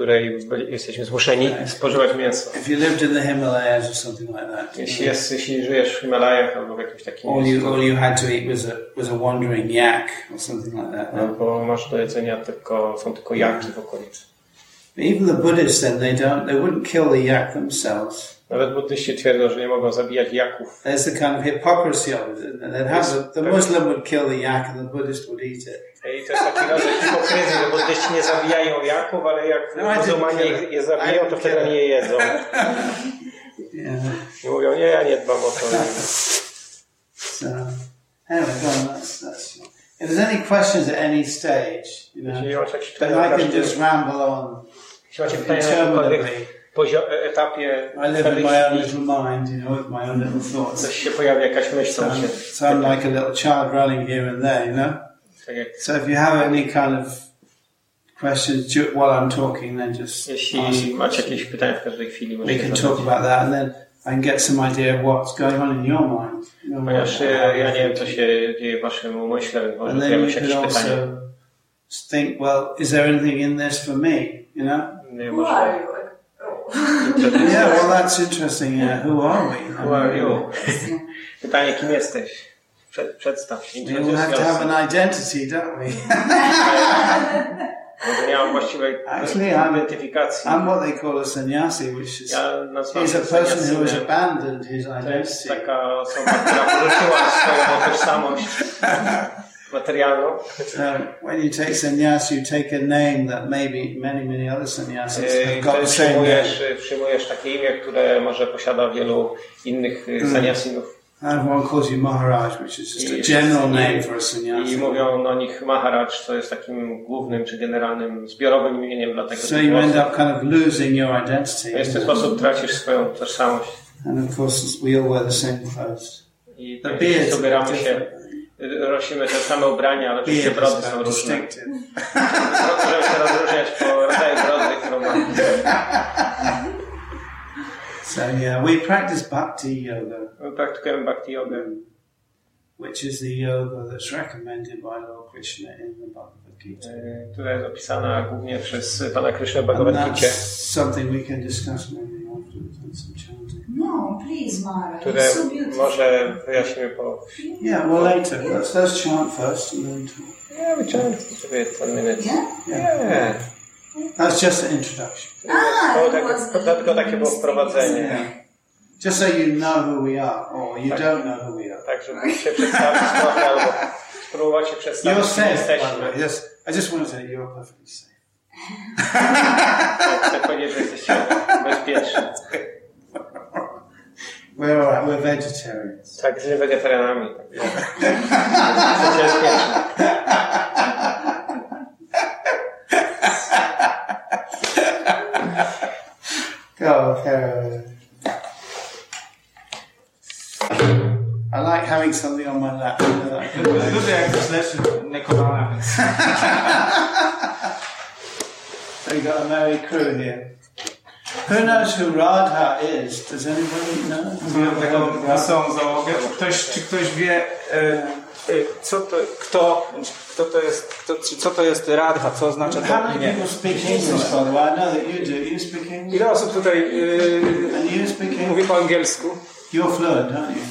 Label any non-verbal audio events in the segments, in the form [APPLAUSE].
której jesteśmy zmuszeni spożywać mięso. If you lived in the Himalayas or something like that, Jeśli, jest, jeśli żyjesz w Himalajach albo w jakimś takim all you all you had to eat was a was a wandering yak or something like that. no, bo masz do jedzenia tylko, są tylko jaki w okolicy. Even the Buddhists then they don't they wouldn't kill the yak themselves. Nawet buddyści twierdzą, że nie mogą zabijać jaków. There's the kind of hypocrisy of it. And they'd have the, the Muslim would kill the yak and the Buddhist would eat it. I to jest taki rodzaj hipokryzji, że buddyści nie zabijają jaków, ale jak No, I didn't muzułmanie it. je zabiją, to wtedy je jedzą. Yeah. I mówią, nie, ja nie dbam o to. So anyway, on, that's that's if there's any questions at any stage, you know, Jeśli masz jakieś then pytania, I can just ramble on jeśli macie pytania na jakimkolwiek interminably. pozio- e- etapie I live in my own little mind, you know, with my own little thoughts. coś się pojawia, jakaś myśl, So, się... so I'm like a little child running here and there, you know. So if you have any kind of questions while I'm talking, then just ask. jeśli macie jakieś pytania w każdej chwili, We can talk about that, and then I can get some idea of what's going on in your mind. You know, Ponieważ what- ja nie wiem, co się dzieje w waszym umyśle, może And then pojawią się you jakieś pytania. also think, well, is there anything in this for me? You know? Nie wiem, Who are you? [LAUGHS] Oh. Yeah, well, that's interesting. Yeah, who are we? Who are you? [LAUGHS] Pytanie, kim jesteś? Przed, przedstaw się. We all have to have an identity, don't we? [LAUGHS] Może nie mam właściwej Actually, I'm- identyfikacji. I'm what they call a sannyasi, which is Ja he's a person who has abandoned his To jest identity. taka osoba, która poruszyła swoją tożsamość materialną. So when you take sannyas, you take a name that maybe many, many other sannyasis E, have got the same name. przyjmujesz, przyjmujesz takie imię, które może posiada wielu innych Hmm. saniasinów. Everyone calls you Maharaj, which is just a general name for a I sannyasi. mówią o nich Maharaj, co jest takim głównym czy generalnym, zbiorowym imieniem dla tego So you end up kind of losing your identity. W ten sposób tracisz swoją tożsamość. And of course, we all wear the same clothes. I The beard is się, nosimy te same ubrania, ale oczywiście brody są różne. distinctive. Możemy się rozróżniać po rodzaju brody, którą mamy. So yeah, we practice bhakti yoga, My praktykujemy bhakti yogę, which is the yoga that's recommended by Lord Krishna in the Bhagavad Gita. e, która jest opisana głównie przez Pana Krishna w Bhagavad that's Gita, something we can discuss maybe afterwards and some chanting. No, please, Mara. które It's so beautiful. może wyjaśnimy po... Yeah, well later. Let's, let's chant first and then talk. Yeah, we chant sobie 10 minutes. Yeah? Yeah. That's just an introduction. Ah, To, tak, was to tylko takie było wprowadzenie. Yeah. Just so you know who we are, or you Tak. don't know who we are. Tak, żeby się przedstawić trochę albo spróbować się You're przedstawić, kim safe, by the jesteśmy. way. Yes, I just want to say you're perfectly safe. Chcę powiedzieć, że jesteście bezpieczni. We're alright, we're vegetarians. Tak, jesteśmy wegetarianami. Tak. Jesteście bezpieczni. Go, okay. I like having something on my lap. You know, that kind of thing. Lubię jak coś leży na kolanach, [LAUGHS] So you got a merry crew here. Who knows who Radha is? Does anybody know? Taką wesołą załogę. Czy ktoś, czy ktoś wie, e, e, co to, kto, kto to jest, kto, czy co to jest Radha, co oznacza How to many imię? people speak English, by the way? I know that you do. You speak English? Ile osób tutaj e, And you speak English? mówi po angielsku? You're fluent, aren't you?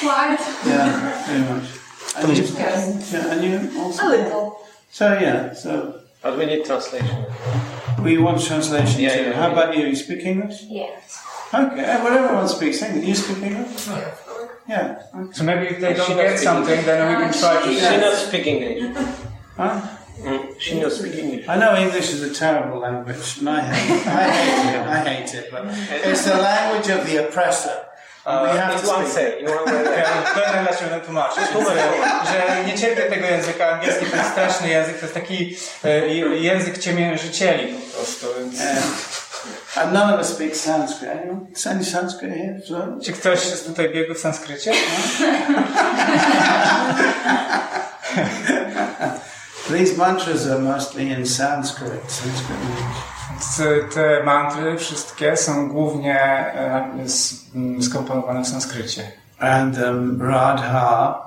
Quite Yeah, very much. And you, yeah, and you also? A little. So yeah, so But we need translation. We want translation Yeah, too. yeah, How yeah. about you? You speak English? Yes. Okay, well everyone speaks English. You speak English? Yeah. So maybe if they She don't get something, then we can try to... She not speak English. Huh? Mm, She not speak English. I know English is a terrible language, and I hate it. I hate it. I hate it, but it's the language of the oppressor. Have It's one say, in one way. Będę dlaczego tłumaczyć, że nie cierpię tego języka. Angielski to jest straszny język, to jest taki e, język ciemiężycieli po prostu. Więc... And, none of us speak Sanskrit. Anyone? Any Sanskrit here? Fluent? Czy ktoś jest tutaj biegł w sanskrycie? [LAUGHS] These mantras are mostly in Sanskrit. Sanskrit language. Te mantry wszystkie są głównie e, skomponowane w sanskrycie. And um, Radha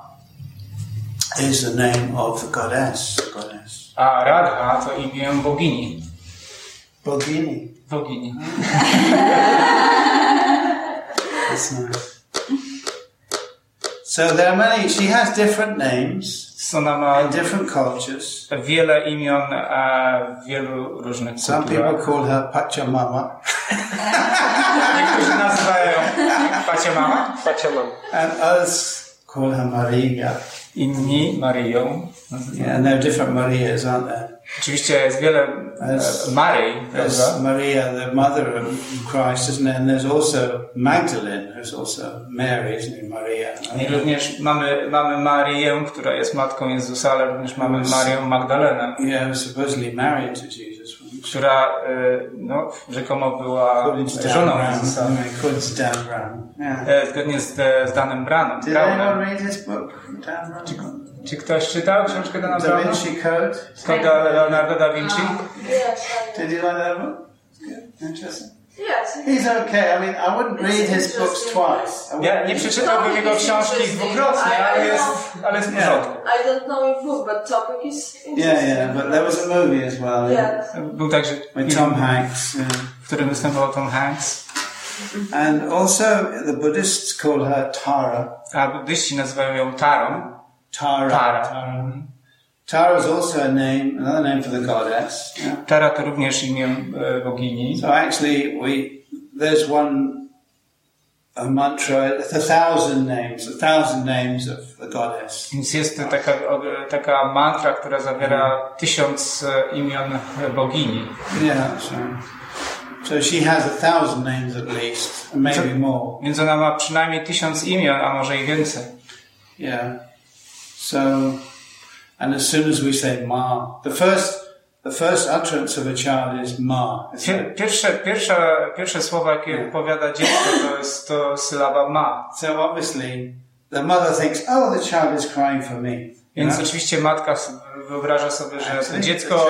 is the name of the goddess. goddess. A Radha to imię bogini. Bogini. bogini. That's nice. So there are many. She has different names Ona ma in different cultures. wiele imion w wielu różnych Some people call her Pachamama, [LAUGHS] Niektórzy nazywają Pacia Mama, Pacia mam. and others call her Maria. Inni Marią. Yeah, and there are different Marias, aren't there? Oczywiście jest wiele e, Maryi, There's prawda? Maria, the mother of Christ, isn't there? And there's also Magdalene, who's also Mary, isn't it? Maria. I również mamy, mamy Marię, która jest matką Jezusa, ale również mamy Marię Magdalenę, Yeah, supposedly married to Jesus. Która e, no, rzekomo była Dan żoną. Jezusa. Yeah. E, Zgodnie z, z Danem Branem. Did anyone Brownem. read his book, Dan Brown? Czy ktoś czytał książkę Dana Da Browna? Vinci Code. Koda Leonardo da Vinci? I, Did you like that book? Good. Interesting. Yes. He's okay. I mean, I wouldn't read his books twice. I wouldn't Ja nie read- przeczytałbym jego książki dwukrotnie, ale jest, ale jest w porządku. I don't know your book, but topic is Yeah, interesting. yeah, but there was a movie as well. Yes. Był także With film, Tom Hanks. Yeah. w którym występował Tom Hanks. And also, the Buddhists call her Tara. A buddyści nazywają ją Tarą. Tara. Tara. Tara. Tara is also a name, another name for the goddess. Yeah. Tara to również imię e, bogini. So actually, we there's one a mantra, a thousand names, a thousand names of the goddess. Więc jest taka, taka mantra, która zawiera tysiąc e, imion e, bogini. Yeah, so so she has a thousand names at least, and maybe more. Więc ona ma przynajmniej tysiąc imion, a może i więcej. Yeah. So, and as soon as we say ma, the first the first utterance of a child is ma. Pierwsze, pierwsze, pierwsze słowa, jakie wypowiada dziecko, to jest to sylaba ma. So obviously, the mother thinks, "Oh, the child is crying for me." Więc know? oczywiście matka wyobraża sobie, że to dziecko,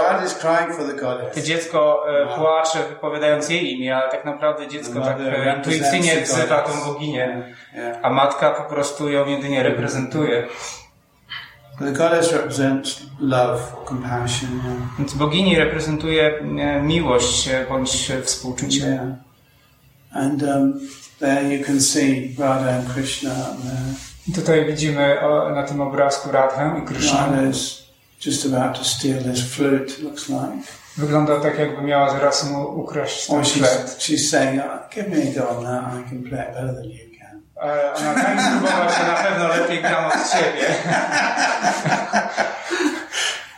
to dziecko e, płacze wypowiadając jej imię, ale tak naprawdę dziecko tak e, intuicyjnie wzywa tą boginię, Yeah. a matka po prostu ją jedynie reprezentuje. The goddess represents love, compassion. Yeah. Więc bogini reprezentuje e, miłość e, bądź współczucie. yeah. And um, there you can see Radha and Krishna. I tutaj widzimy o, na tym obrazku Radhę i Krishna. Radha is just about to steal his flute. Looks like. Wygląda tak, jakby miała zaraz mu ukraść ten she's, flet. she's saying, oh, "Give me a go on that. I can play it better than you can." E, Ona tak spróbować, że na pewno lepiej gram od ciebie. [LAUGHS]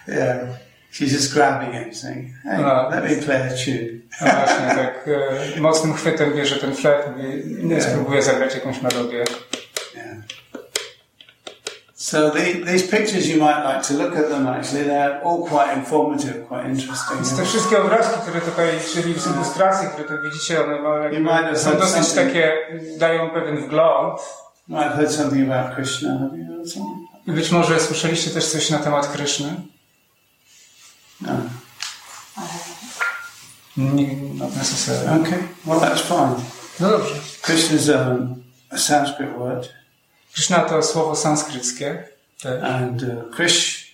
Yeah. She's just grabbing it, saying, "Hey, Ah. let me play a tune." No właśnie, tak e, mocnym chwytem bierze ten flet i nie spróbuje zagrać jakąś melodię. So the, these pictures, you might like to look at them. Actually, they're all quite informative, quite interesting. Więc te wszystkie obrazki, które tutaj, czyli ilustracje, które tu widzicie, one ma, są dosyć takie, dają pewien wgląd. You might have heard something about Krishna. Have you heard something? Być może słyszeliście też coś na temat Kryszny? No. Nie, not necessarily. Okay. Well, that's fine. No dobrze. Krishna is um, a Sanskrit word, Kryszna to słowo sanskryckie. Tak. and uh, Krish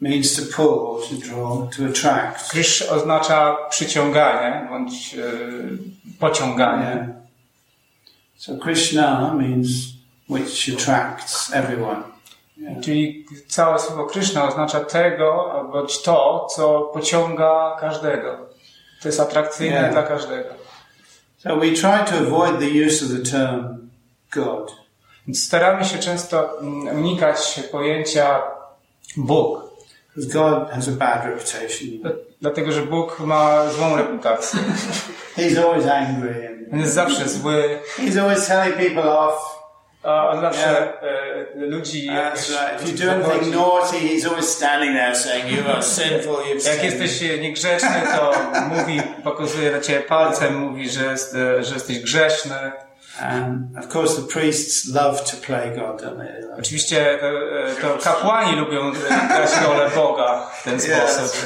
means to pull to draw, to attract. Krysz oznacza przyciąganie bądź e, pociąganie. Yeah. So Krishna means which attracts everyone. Yeah. Czyli całe słowo Kryszna oznacza tego, bądź to, co pociąga każdego. To jest atrakcyjne Yeah. dla każdego. So we try to avoid the use of the term God. Staramy się często mm, unikać pojęcia Bóg, God has a bad reputation. dlatego że Bóg ma złą reputację. [LAUGHS] He's always angry On jest zawsze zły, he's always telling people off. on zawsze e, ludzi Jak jesteś niegrzeczny, to [LAUGHS] mówi, pokazuje na ciebie palcem, mówi, że, jest, e, że jesteś grzeszny. Oczywiście e, e, to kapłani lubią e, grać rolę Boga w ten sposób.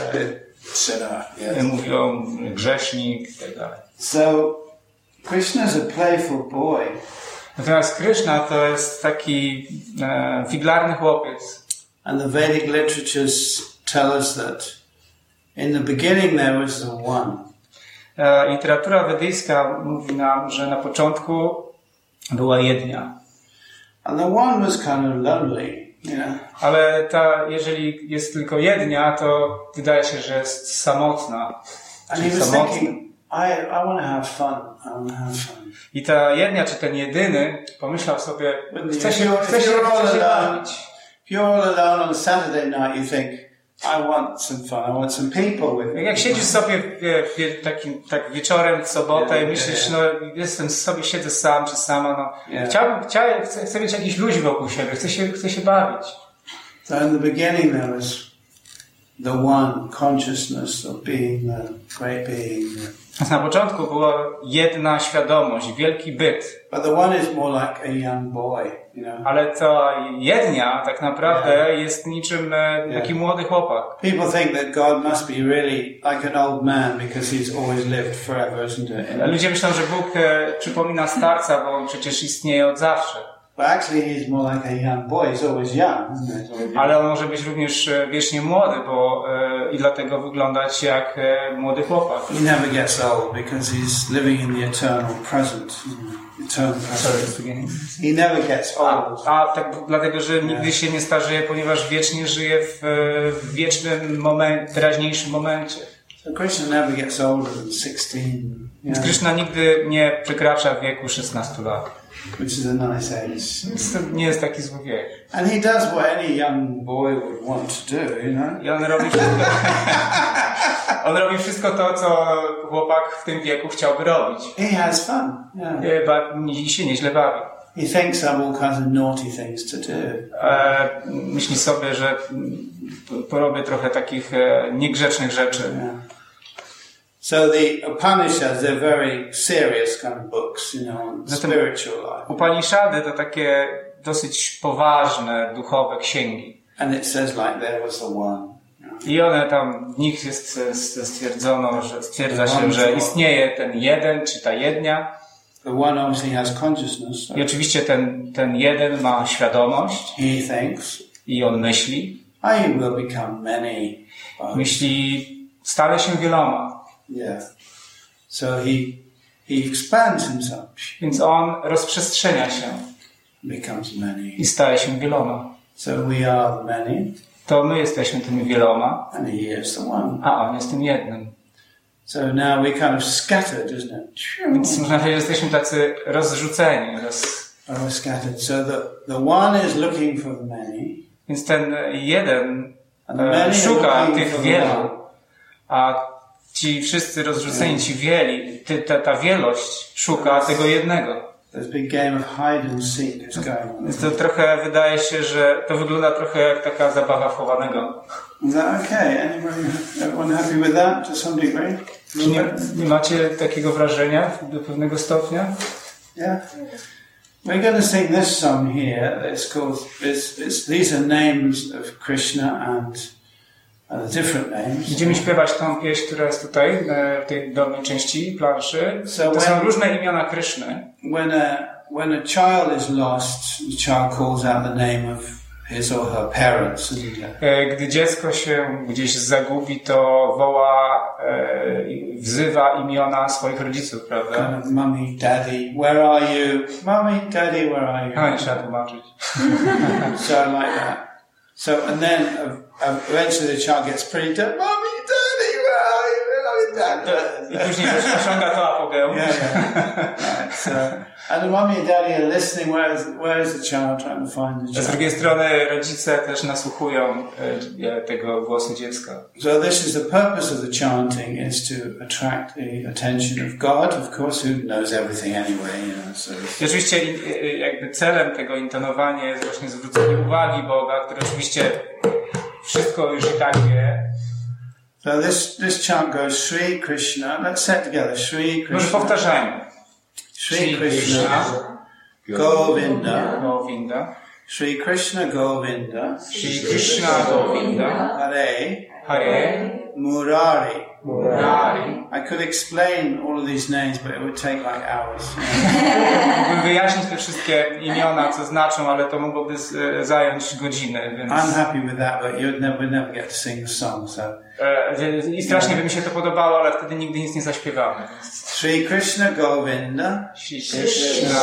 Sinner. E, Yeah. Mówią grzesznik i tak dalej. So, Krishna's a playful boy. Natomiast Kryszna to jest taki e, figlarny chłopiec. And the Vedic literatures tell us that in the beginning there was the one. E, Literatura wedyjska mówi nam, że na początku była jednia. And the one was kind of lonely, know. Ale ta, jeżeli jest tylko jednia, to wydaje się, że jest samotna. And Czyli he was samotny. thinking, I, I want to have fun. I want to have fun. I ta jednia, czy ten jedyny, pomyślał sobie, chce się, chce się, chce się bawić. You're all alone on Saturday night, you think, I want some fun. I want some people with me. Jak siedzisz sobie takim, tak wieczorem w sobotę Yeah, i myślisz, yeah, no jestem sobie, siedzę sam czy sama, no Yeah. chciałbym, chciałem, chcę, chcę mieć jakichś ludzi wokół siebie, chcę się, chcę się bawić. So in the beginning there was the one consciousness of being the great being. Więc [LAUGHS] na początku była jedna świadomość, wielki byt, But the one is more like a young boy, you know. ale ta jednia tak naprawdę jest niczym e, taki młody chłopak. People think that God must be really like an old man because he's always lived forever, isn't it? Ludzie myślą, że Bóg e, przypomina starca, bo on przecież istnieje od zawsze. But actually he's more like a young boy. He's always young, isn't? Ale on może być również e, wiecznie młody, bo e, i dlatego wyglądać jak e, młody chłopak. He never gets old because he's living in the eternal present. Eternal present. He never gets A, old. a tak dlatego, że nigdy się nie starzeje, ponieważ wiecznie żyje w, e, w wiecznym momencie, teraźniejszym momencie. So Krishna never gets older than 16, you Więc know, Krishna nigdy nie przekracza wieku 16 lat. Which is a nice age. Więc to nie jest taki zły wiek. And he does what any young boy would want to do, you know. I on robi wszystko, [LAUGHS] on robi wszystko to, co chłopak w tym wieku chciałby robić. He has fun. Yeah. Ba- I się nieźle bawi. He thinks of all kinds of naughty things to do. E, myśli sobie, że porobię trochę takich e, niegrzecznych rzeczy. Yeah. So the Upanishads, they're very serious kind of books, you know, on Zatem- spiritual life. Upanishady to takie dosyć poważne, duchowe księgi. And it says like there was the one. I one tam, w nich jest stwierdzono, że stwierdza się, że istnieje ten jeden, czy ta jednia. The one obviously has consciousness. I oczywiście ten, ten jeden ma świadomość he thinks, i on myśli. I will become many. Myśli stale się wieloma. Yeah. So he he expands himself, Więc on rozprzestrzenia się becomes many. i staje się wieloma. So we are the many, To my jesteśmy tymi wieloma, and he is the one. a on jest tym jednym. So now we're kind of scattered, isn't it? Więc można powiedzieć, że jesteśmy tacy rozrzuceni. Roz... Oh, scattered. So the, the one is looking for the many, Więc ten jeden e, szuka tych wielu, a ci wszyscy rozrzuceni, ci wieli, ty, ta, ta wielość szuka tego jednego. Więc to trochę wydaje się, że to wygląda trochę jak taka zabawa chowanego. Czy nie, nie macie takiego wrażenia do pewnego stopnia? Yeah. We're going to sing this song here. It's called. It's, it's, these are names of Krishna and. Będziemy śpiewać tą pieśń, która jest tutaj, e, w tej dolnej części planszy. So To są when- różne imiona Kryszny. When a when a child is lost, the child calls out the name of his or her parents? E, Gdy dziecko się gdzieś zagubi, to woła, e, wzywa imiona swoich rodziców, prawda? Kind of, mummy, daddy, where are you? Mummy, daddy, where are you? No nie trzeba tłumaczyć. [LAUGHS] So like that. So and then uh, uh, eventually the child gets pretty dead. Mummy, daddy, where are you? Where are you, daddy? I później osiąga to apogeum. Yeah, yeah. right, [LAUGHS] so, Z drugiej strony rodzice też nasłuchują e, tego głosu dziecka. So this is the purpose of the chanting is to attract the attention of God, of course, who knows everything anyway. You know, so I oczywiście i- jakby celem tego intonowania jest właśnie zwrócenie uwagi Boga, który oczywiście wszystko już i tak wie. so this this chant goes Sri Krishna. Let's say it together. Sri Może Krishna, powtarzajmy. Sri Krishna, Govinda, Govinda. Sri Krishna Govinda, Sri Krishna Govinda. Hare Hare Murari. Murari. I could explain all of these names, but it would take like hours. [LAUGHS] Mógłbym wyjaśnić te wszystkie imiona, co znaczą, ale to mogłoby zająć godziny, więc... I'm happy with that, but you'd never, would never get to sing the song. So, I strasznie by mi się to podobało, ale wtedy nigdy nic nie zaśpiewamy. Sri Krishna Govinda, Shri Krishna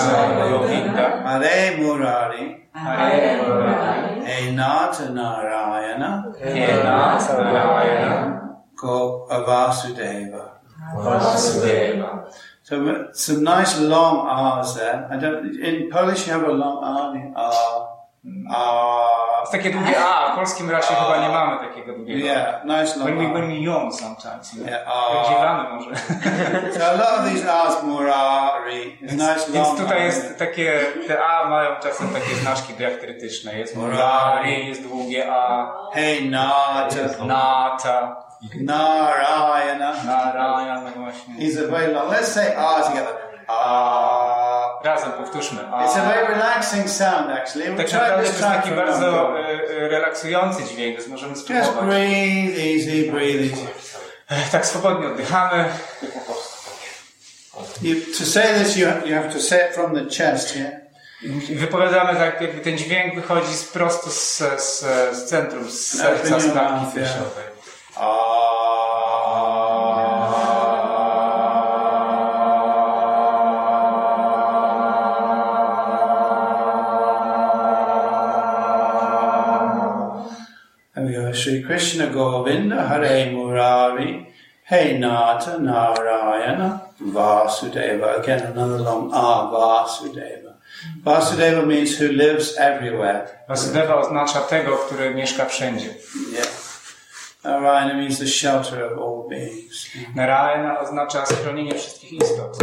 Govinda, Hare Murari, Hare Murari, He Nata Narayana, He Nata Narayana, Go Vasudeva. Vasudeva. So some nice long R's there. I don't. In Polish, you have a long R. R. Jest takie długie A, w polskim raczej chyba nie mamy takiego długiego. Yeah, nice long When we, when we sometimes. you know. Yeah, może. [LAUGHS] So a lot of these R's, Murari, is nice Więc long tutaj jest takie, te A mają czasem takie znaczki diakrytyczne. Jest Murari, jest długie A, Hey Nata Nata, Narayana. Narayana właśnie. These are very long. Let's say R together. Ah. Razem powtórzmy. It's a A. very relaxing sound, actually. We'll Tak naprawdę to jest taki a bardzo e, e, relaksujący dźwięk, więc możemy Just spróbować. breathe easy, breathe easy. Tak swobodnie oddychamy. You, to say this, you, you have to say it from the chest. I Wypowiadamy tak, jakby ten dźwięk wychodzi z, prosto z, z, z centrum, z serca, z klatki mouth, yeah. Krishna Govinda Hare Murari Hey Nata Narayana Vasudeva. Again, another long R, Vasudeva. Vasudeva means who lives everywhere. Vasudeva oznacza tego, który mieszka wszędzie. Yeah. Narayana means the shelter of all beings. Narayana oznacza schronienie wszystkich istot.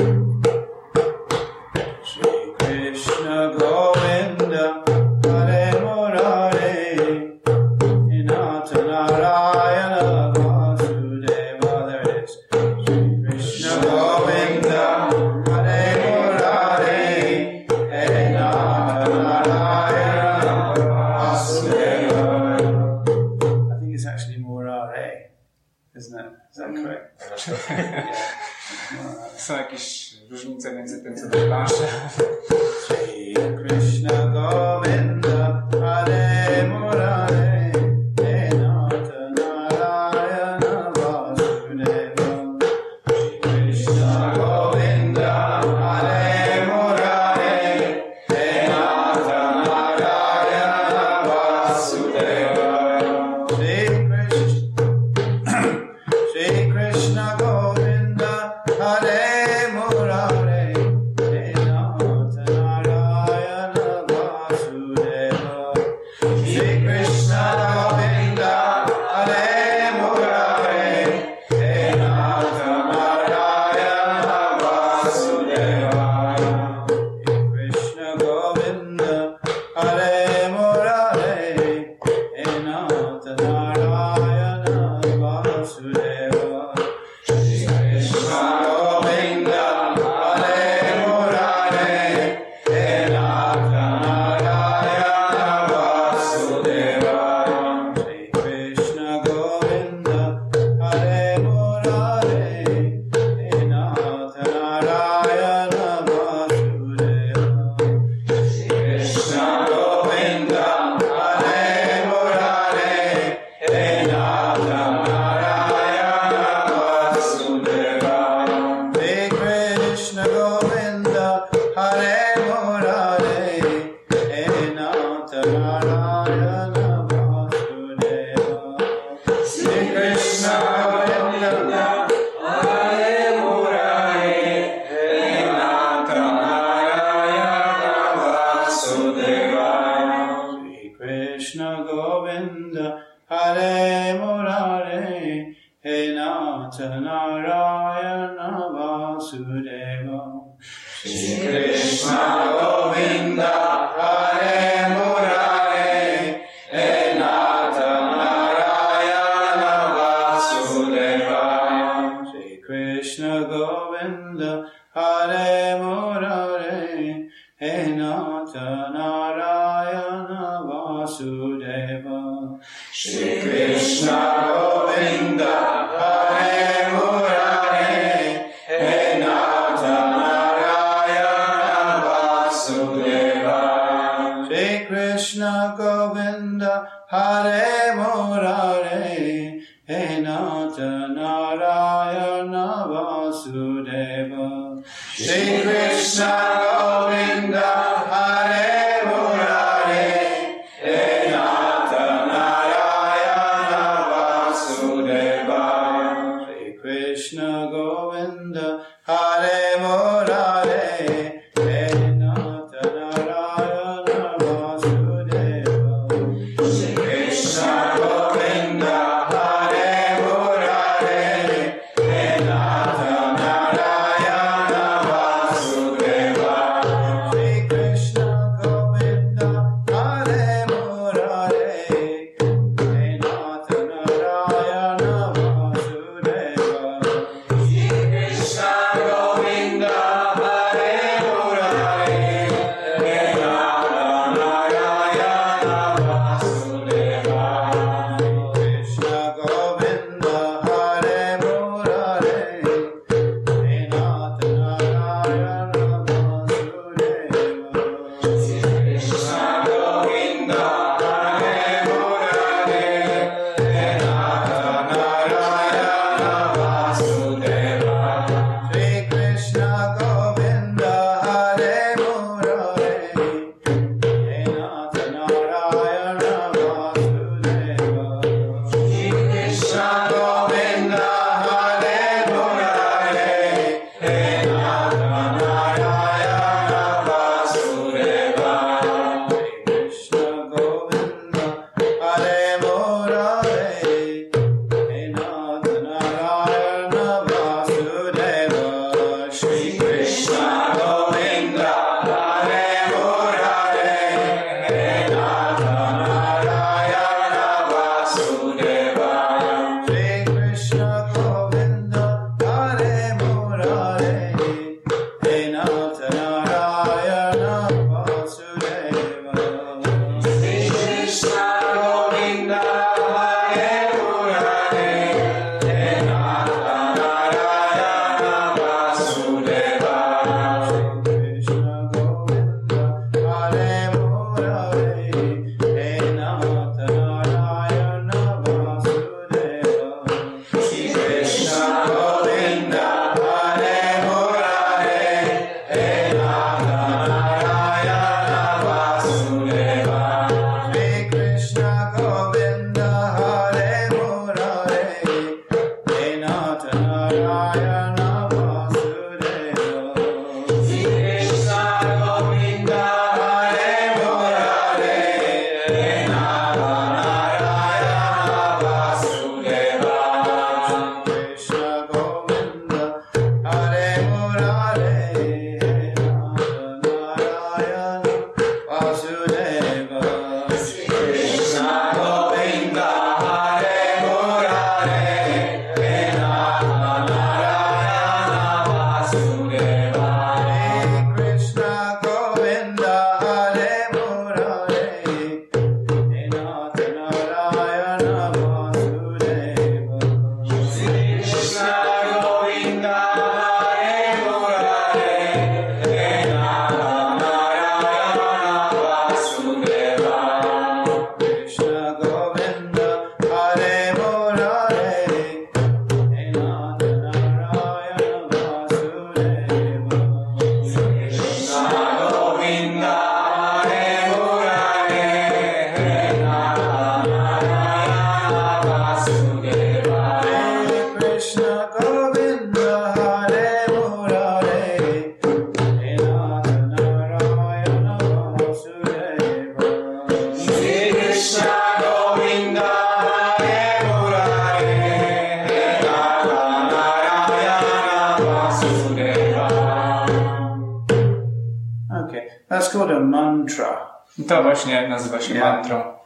Nazywa się Yeah. mantrą.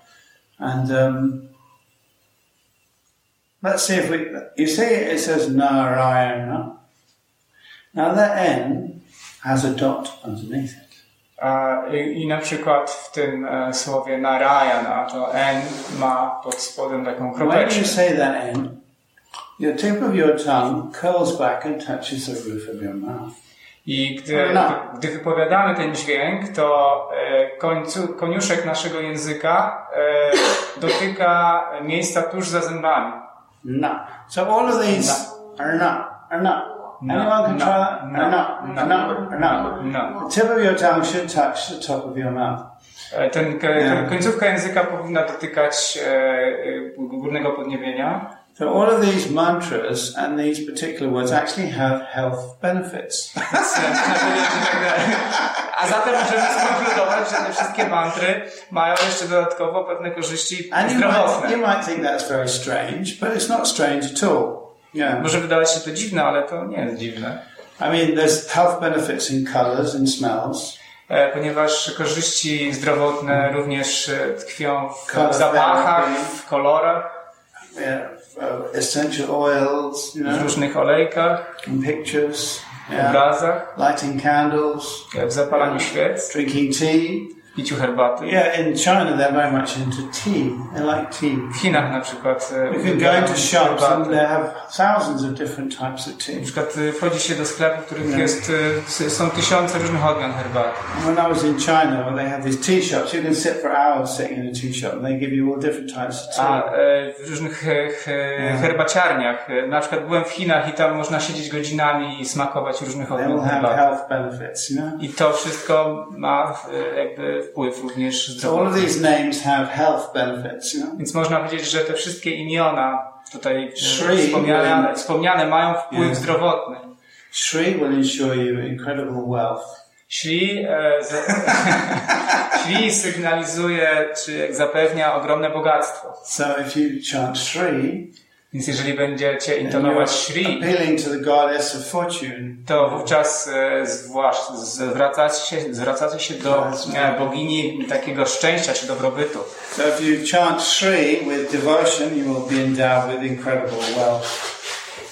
And um, let's see if we. You see, it says Narayana. Now the N has a dot underneath it. A, i, I na przykład w tym e, słowie Narayana to N ma pod spodem taką When you say that N, your tip of your tongue curls back and touches the roof of your mouth. I gdy, gdy wypowiadamy ten dźwięk, to e, końcu, koniuszek naszego języka e, [COUGHS] dotyka miejsca tuż za zębami. Na. So all of these are not, are. Anyone can no, try no, no, no, no. no. The tip of your tongue should touch the top of your mouth. E, Ten, Nie. końcówka języka powinna dotykać górnego podniebienia. So all of these mantras and these particular words actually have health benefits. [LAUGHS] A zatem możemy skonkludować, że te wszystkie mantry mają jeszcze dodatkowo pewne korzyści And you might, you zdrowotne. might think that's very strange, but it's not strange at all. Yeah. Może wydawać się to dziwne, ale to nie jest dziwne. I mean, there's health benefits in colors and smells. E, Ponieważ korzyści zdrowotne również e, tkwią w zapachach, w kolorach, Yeah, essential oils, you w know, różnych olejkach, in pictures, w yeah, obrazach, lighting candles, w zapalaniu świec, drinking tea. W piciu herbaty. Yeah, in China they're very much into tea. They like tea. W Chinach na przykład e, You can go into shops and they have thousands of different types of tea. Na przykład e, wchodzi się do sklepów, w których jest, e, są tysiące różnych odmian herbaty. When I was in China, where they have these tea shops, you can sit for hours sitting in a tea shop, and they give you all different types of A tea. e, w różnych he, herbaciarniach. Na przykład byłem w Chinach i tam można siedzieć godzinami i smakować różnych odmian herbaty. I to wszystko ma jakby wpływ również zdrowotny. these names have health benefits, you know. Więc można powiedzieć, że te wszystkie imiona tutaj e, Shri. wspomniane, wspomniane mają wpływ Nie. zdrowotny. Shri will ensure you incredible wealth. Szli, e, z, [LAUGHS] szli sygnalizuje, czy zapewnia ogromne bogactwo. So if you chant Shri, Więc jeżeli będziecie intonować Shri, to wówczas e, zwłasz- zwracacie się, zwracacie się do e, bogini takiego szczęścia czy dobrobytu. So if you chant Shri with devotion, you will be endowed with incredible wealth.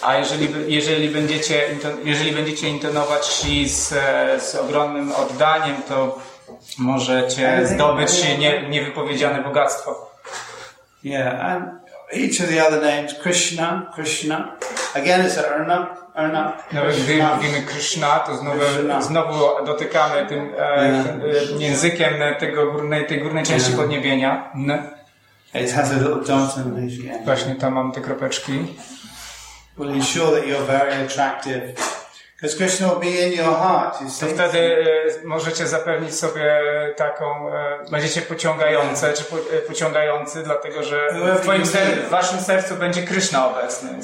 A jeżeli, jeżeli, będziecie, jeżeli będziecie intonować Shri z, e, z ogromnym oddaniem, to możecie zdobyć nie, niewypowiedziane bogactwo. Yeah, and each of the other names, Krishna, Krishna. Again, it's Arnab, Arnab. Nawet gdy Krishna. mówimy Krishna, to znowu, Krishna. znowu dotykamy tym e, e, językiem tego górnej, tej górnej części Yeah. podniebienia. N. It has a little dot end. Właśnie tam mam te kropeczki. Will ensure that you're very attractive. Krishna To wtedy możecie zapewnić sobie taką, e, będziecie pociągające, czy e, pociągający, dlatego że w, twoim ser, w waszym sercu będzie Kryszna obecny.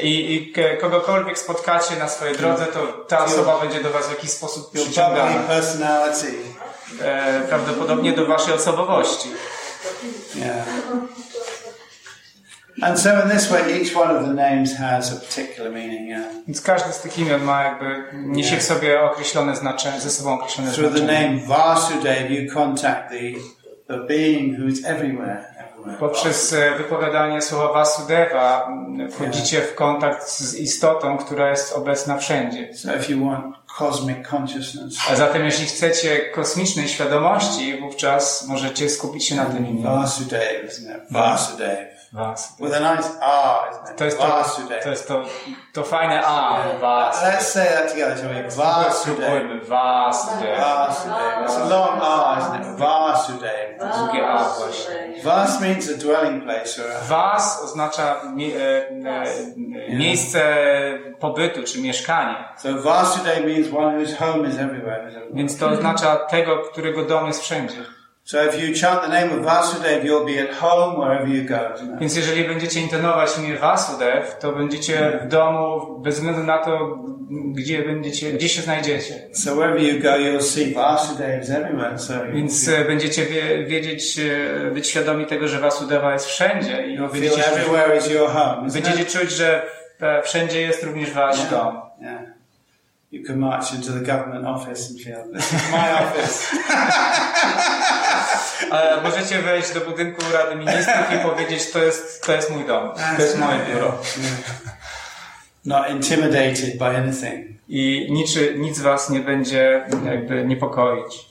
I, I kogokolwiek spotkacie na swojej drodze, to ta osoba będzie do was w jakiś sposób przyciągana. E, prawdopodobnie do waszej osobowości. Yeah. And so in this way, each one of the names has a particular meaning. Yeah. Więc każdy z tych imion ma jakby, niesie w sobie określone znaczenie, ze sobą określone Through the znaczenie. name Vasudev, you contact the, the being who is everywhere. Poprzez e, wypowiadanie słowa Vasudeva wchodzicie w kontakt z istotą, która jest obecna wszędzie. So if you want cosmic consciousness, A zatem jeśli chcecie kosmicznej świadomości, wówczas możecie skupić się na tym imieniu. Vasudev, isn't Vasudev. Vasudeva. With a nice R, isn't it? To jest to, Vasudev. to, jest to, to fajne A. Vas. Let's say that together, shall we? Vasudev. Vasudeva. Vasudev. It's a long R, isn't it? Vasudev. Drugie A właśnie. Vas means a dwelling place or a Was oznacza mie, e, e, miejsce pobytu czy mieszkanie. So Vasudev means one whose home is everywhere. is everywhere. Więc to oznacza tego, którego dom jest wszędzie. Więc jeżeli będziecie intonować imię Vasudev, to będziecie w domu bez względu na to, gdzie będziecie, gdzie się znajdziecie. So wherever you go, you'll see Vasudev is everywhere. So Więc e, będziecie wie, wiedzieć, e, być świadomi tego, że Vasudeva jest wszędzie i będziecie, everywhere is your home. będziecie czuć, że e, wszędzie jest również wasz dom. Yeah. You can march into the government office and feel this is my [LAUGHS] office. [LAUGHS] [LAUGHS] Możecie wejść do budynku Rady Ministrów i powiedzieć, to jest, to jest mój dom, to jest moje biuro. Not intimidated by anything. I niczy, nic was nie będzie jakby niepokoić.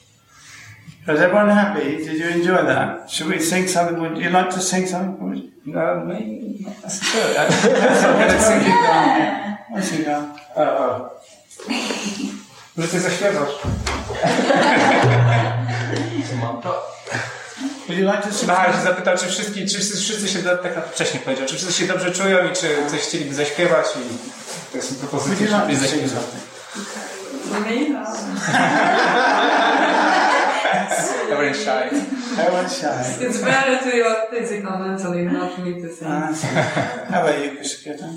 Is everyone happy? Did you enjoy that? Should we sing something? Would you like to sing something? No, no i that's good. Let's sing it. I'll sing that. O, o. Że ty zaśpiewasz. [LAUGHS] You like to się zapytał, czy wszyscy, czy wszyscy, wszyscy się, do, tak wcześniej powiedział, czy wszyscy się dobrze czują i czy coś chcieliby zaśpiewać i to propozycja, like żeby zaśpiewać. [LAUGHS] something? Very shy. Everyone's shy. It's better to your physical mentally, not me to sing. Ah, How about you, Kushikata?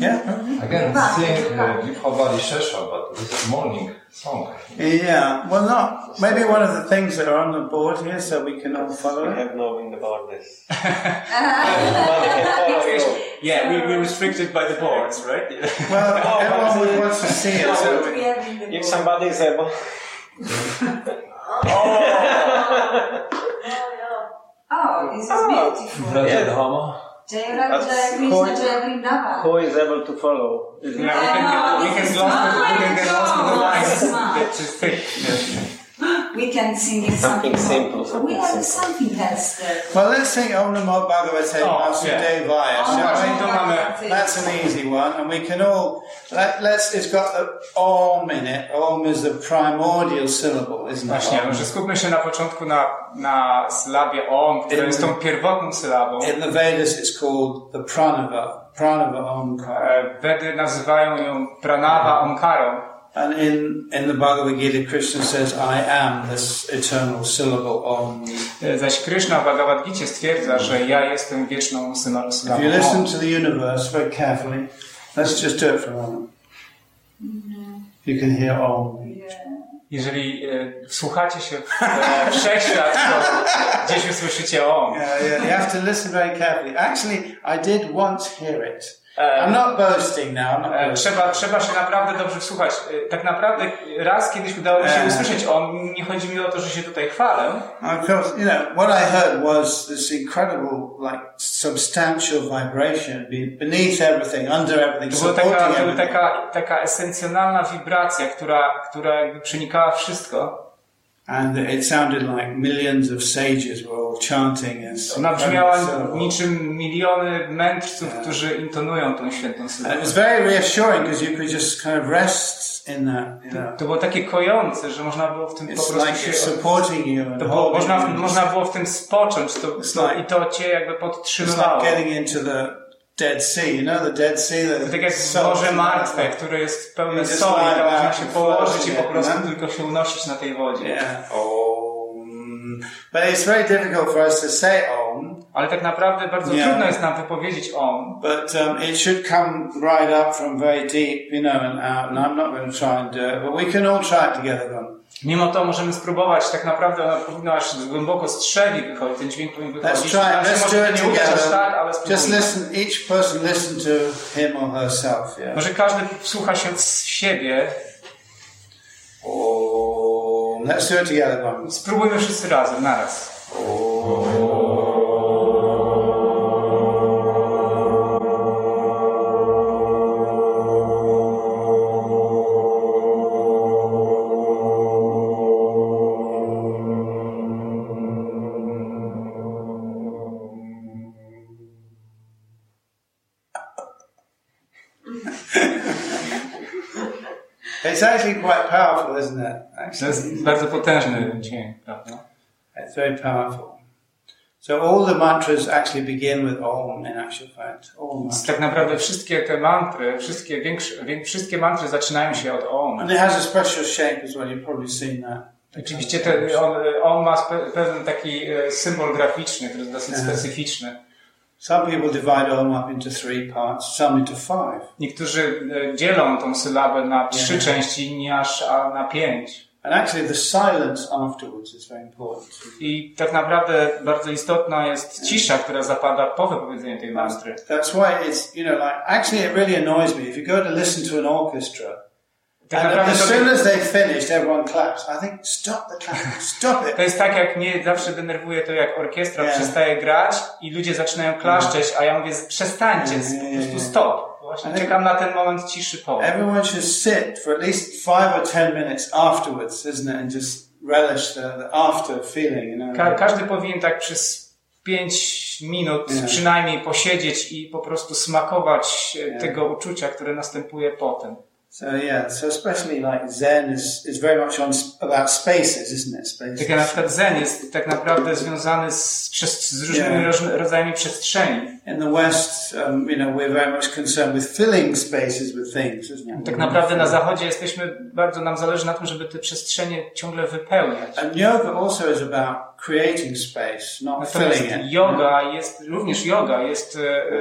Yeah? I can sing uh, Vibhavali Shesha, but it's morning song. Yeah. Well, not. Maybe one of the things that are on the board here so we can all follow I it. have knowing about this. Nobody can follow you. Yeah, we, we're restricted by the boards, right? [LAUGHS] Well, everyone would want to see it. So What we have in the If somebody is able, [LAUGHS] [LAUGHS] Oh, this is oh. beautiful. Yeah. Dhama. Jayara That's Jaya Krishna quite- Jaya Vrindava. who is able to follow? Is Yeah, we can, we can get lost, we can get lost in the lines. Smart. Just thick. Yeah. We can sing Something something, simple, something we have simple. something else there. Well, let's sing Om Namo Bhagavate Oh, Vasudevaya, Oh, shall we? That's an easy one, and we can all. Let, let's. It's got the Om in it. Om is the primordial syllable, isn't it? Właśnie, Om. może skupmy się na początku na, na sylabie OM, która jest tą pierwotną sylabą. In the Vedas, it's called the Pranava. Pranava Omkara. E, Wedy nazywają ją Pranava Omkarą. And in, in the Bhagavad Gita, Krishna says, I am this eternal syllable Om. E, Zaś Krishna w Bhagavad Gita stwierdza, że ja jestem wieczną syna- If sylabą you listen to the universe very carefully, let's just do it for a moment. You can hear Om. Jeżeli e, wsłuchacie się w e, wszechświat, to gdzieś usłyszycie OM. Yeah, yeah, you have to listen very carefully. Actually, I did once hear it. I'm not boasting now. I'm not E, boasting. Trzeba, trzeba się naprawdę dobrze wsłuchać. E, Tak naprawdę raz kiedyś udało mi się E. usłyszeć OM. Nie chodzi mi o to, że się tutaj chwalę, Of course, you know, what I heard was this incredible, like, substantial vibration be- beneath everything, under everything, To była supporting taka, była everything. taka, taka esencjonalna wibracja, która, która jakby przenikała wszystko. And it sounded like millions of sages were all chanting this. Ona brzmiała niczym miliony mędrców, którzy intonują tą świętą And it was very reassuring because you could just kind of rest in that, you know. To było takie kojące, że można było w tym po It's prostu like się... it's supporting you and To było, można, można było w tym spocząć to, It's to, like- i to cię jakby It's podtrzymywało. like getting into the Dead Sea. You know the Dead Sea? To The tak jak Morze Martwe, które jest pełne soli, lie tam można się położyć i po prostu nie? tylko się unosić na tej wodzie. Yeah. Om. But it's very difficult for us to say Om. Ale tak naprawdę bardzo Nie. trudno jest nam wypowiedzieć on. But um, it should come right up from very deep, you know, and out. And I'm not going to try and do it, but we can all try it together. Then. Mimo to możemy spróbować, tak naprawdę ona powinna aż głęboko strzeli wychodzić, ten dźwięk powinien Let's wychodzić. try. Nam się Let's może do it aż tak, ale together. Just listen. Each person listen to him or herself. Yeah. Może każdy wsłucha się w siebie. Om. Let's do it together. Spróbujmy wszyscy razem, naraz. It's To jest bardzo potężny dźwięk, prawda? it's very powerful. So all the mantras actually begin with Om. In actual fact, all tak naprawdę wszystkie te mantry, wszystkie, większe, wię- wszystkie mantry zaczynają się od OM. And it has a special shape as well. You've probably seen that. Oczywiście te, on, on ma pewien taki e, symbol graficzny, który jest dosyć specyficzny. Some people divide Om up into three parts, some into five. Niektórzy e, dzielą tą sylabę na trzy Nie. części, inni aż na pięć. And actually, the silence afterwards is very important. I tak naprawdę bardzo istotna jest cisza, która zapada po wypowiedzeniu tej mantry. That's why it's, you know, like, actually, it really annoys me. If you go to listen to an orchestra, Tak and naprawdę as soon as they've finished, everyone claps. I think, stop the clapping, stop it. to jest tak, jak mnie zawsze denerwuje to, jak orkiestra Nie. przestaje grać i ludzie zaczynają klaszczeć, a ja mówię, przestańcie, po prostu stop. Właśnie czekam na ten moment ciszy po. Everyone should sit for at least five or ten minutes afterwards, isn't it? And just relish the, the after feeling, you know. Ka każdy powinien tak przez pięć minut Nie. przynajmniej posiedzieć i po prostu smakować Nie. tego uczucia, które następuje potem. So yeah, so especially like Zen is, is very much on about spaces, isn't it? Spaces. Tak na przykład Zen jest tak naprawdę związany z, z różnymi Yeah. rodzajami przestrzeni. In the West, you know, we're very much concerned with filling spaces with things, isn't it? Tak naprawdę na Zachodzie jesteśmy, bardzo nam zależy na tym, żeby te przestrzenie ciągle wypełniać. And yoga also is about creating space, not Natomiast filling it. yoga jest, również yoga jest, e, e,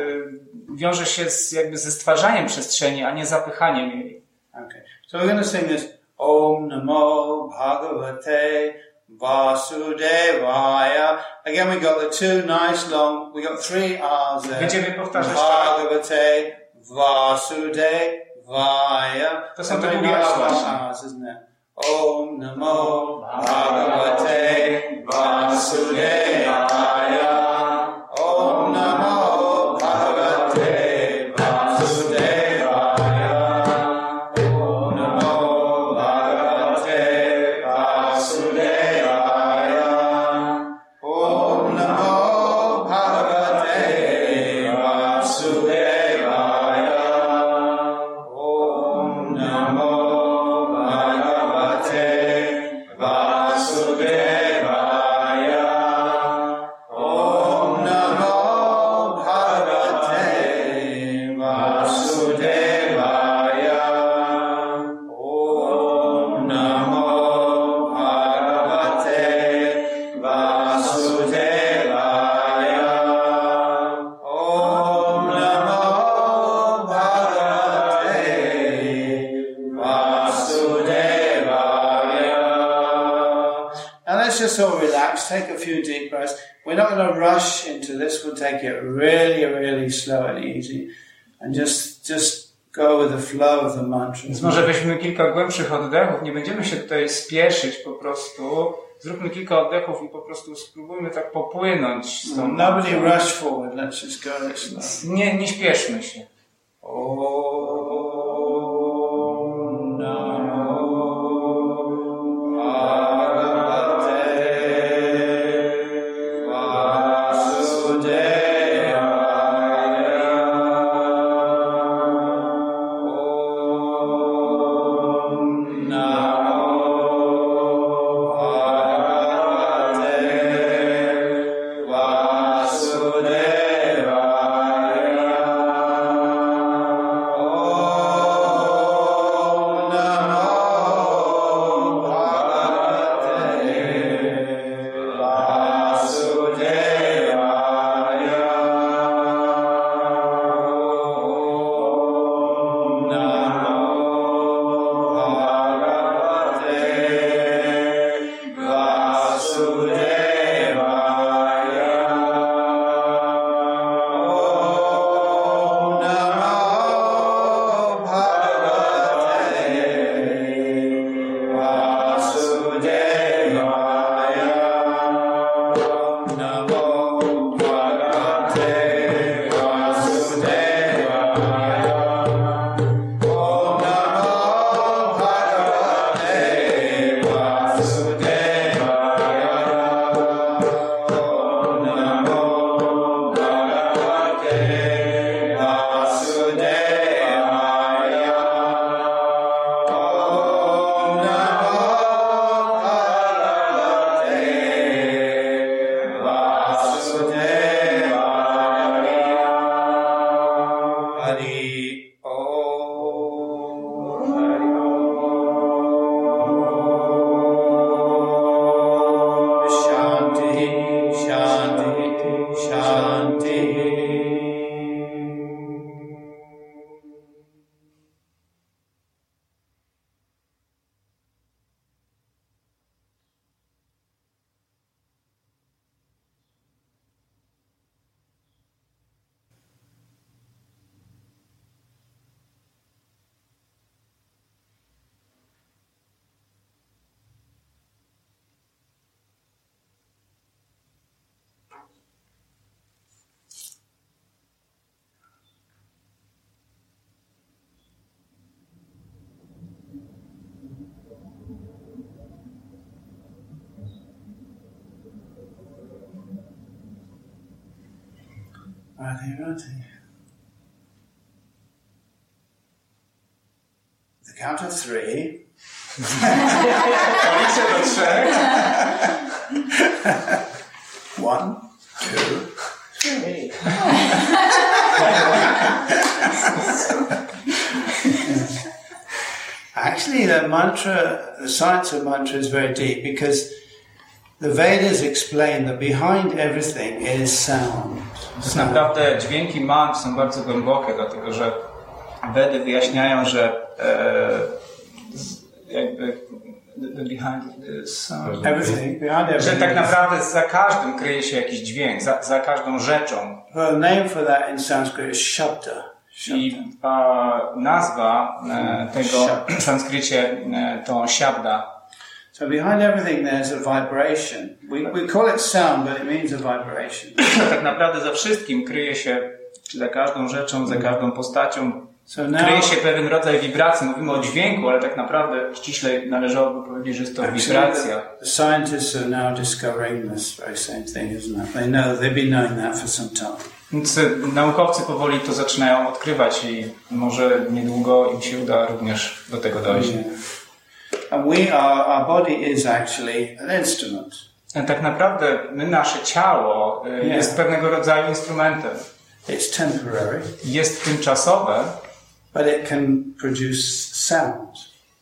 wiąże się z, jakby ze stwarzaniem przestrzeni, a nie zapychaniem jej. Okay. So we're going to sing this Om Namo Bhagavate Vasudevaya. Again, we got the two nice long, we got three R's there. Będziemy powtarzać. Bhagavate Vasudevaya. To są te długie nice long. R's, isn't it? Om Namo Bhagavate Vasudevaya. Really, slow and easy, and just just go with the flow of the mantra. Więc może weźmy kilka głębszych oddechów, nie będziemy się tutaj spieszyć po prostu. Zróbmy kilka oddechów i po prostu spróbujmy tak popłynąć z tą Nobody mantrą. rush forward. Let's just go slow. Nie, nie śpieszmy się. Om The count of three. Policzę do trzech. One, two, three. [LAUGHS] Actually, the mantra, the science of mantra is very deep because the Vedas explain that behind everything is sound. Tak naprawdę dźwięki mantr są bardzo głębokie, dlatego że Wedy wyjaśniają, że e, jakby the- behind the sound. Everything, behind Że tak naprawdę za każdym kryje się jakiś dźwięk, za, za każdą rzeczą. Well, name for that in Sanskrit is shabda. I a, nazwa e, tego w sanskrycie e, to siabda. So behind everything there's a vibration. We, we call it sound, but it means a vibration. [CLEARS THROAT] Tak naprawdę za wszystkim kryje się, czy za każdą rzeczą, za każdą postacią, So now, kryje się pewien rodzaj wibracji. Mówimy o dźwięku, ale tak naprawdę ściśle należałoby powiedzieć, że jest to wibracja. the scientists are now discovering this very same thing, isn't it? They know they've been knowing that for some time. Więc e, naukowcy powoli to zaczynają odkrywać i może niedługo im się uda również do tego dojść. And we are, our body is actually an instrument. E, Tak naprawdę my, nasze ciało e, Nie. jest pewnego rodzaju instrumentem. It's temporary, Jest tymczasowe, but it can produce sound.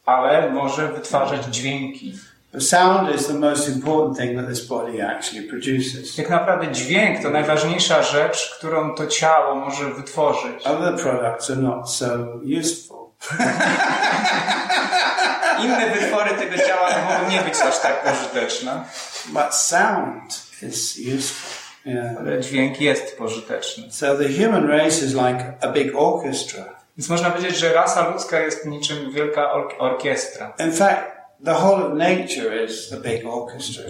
ale może wytwarzać dźwięki. Sound is the most important thing that this body actually produces. Tak naprawdę dźwięk to najważniejsza rzecz, którą to ciało może wytworzyć. Other products are not so useful. [LAUGHS] Inne wytwory tego ciała mogą nie być aż tak pożyteczne, But sound is useful. Yeah. ale dźwięk jest pożyteczny. So the human race is like a big orchestra. Więc można powiedzieć, że rasa ludzka jest niczym wielka or- orkiestra. In fact, the whole of nature is a big orchestra.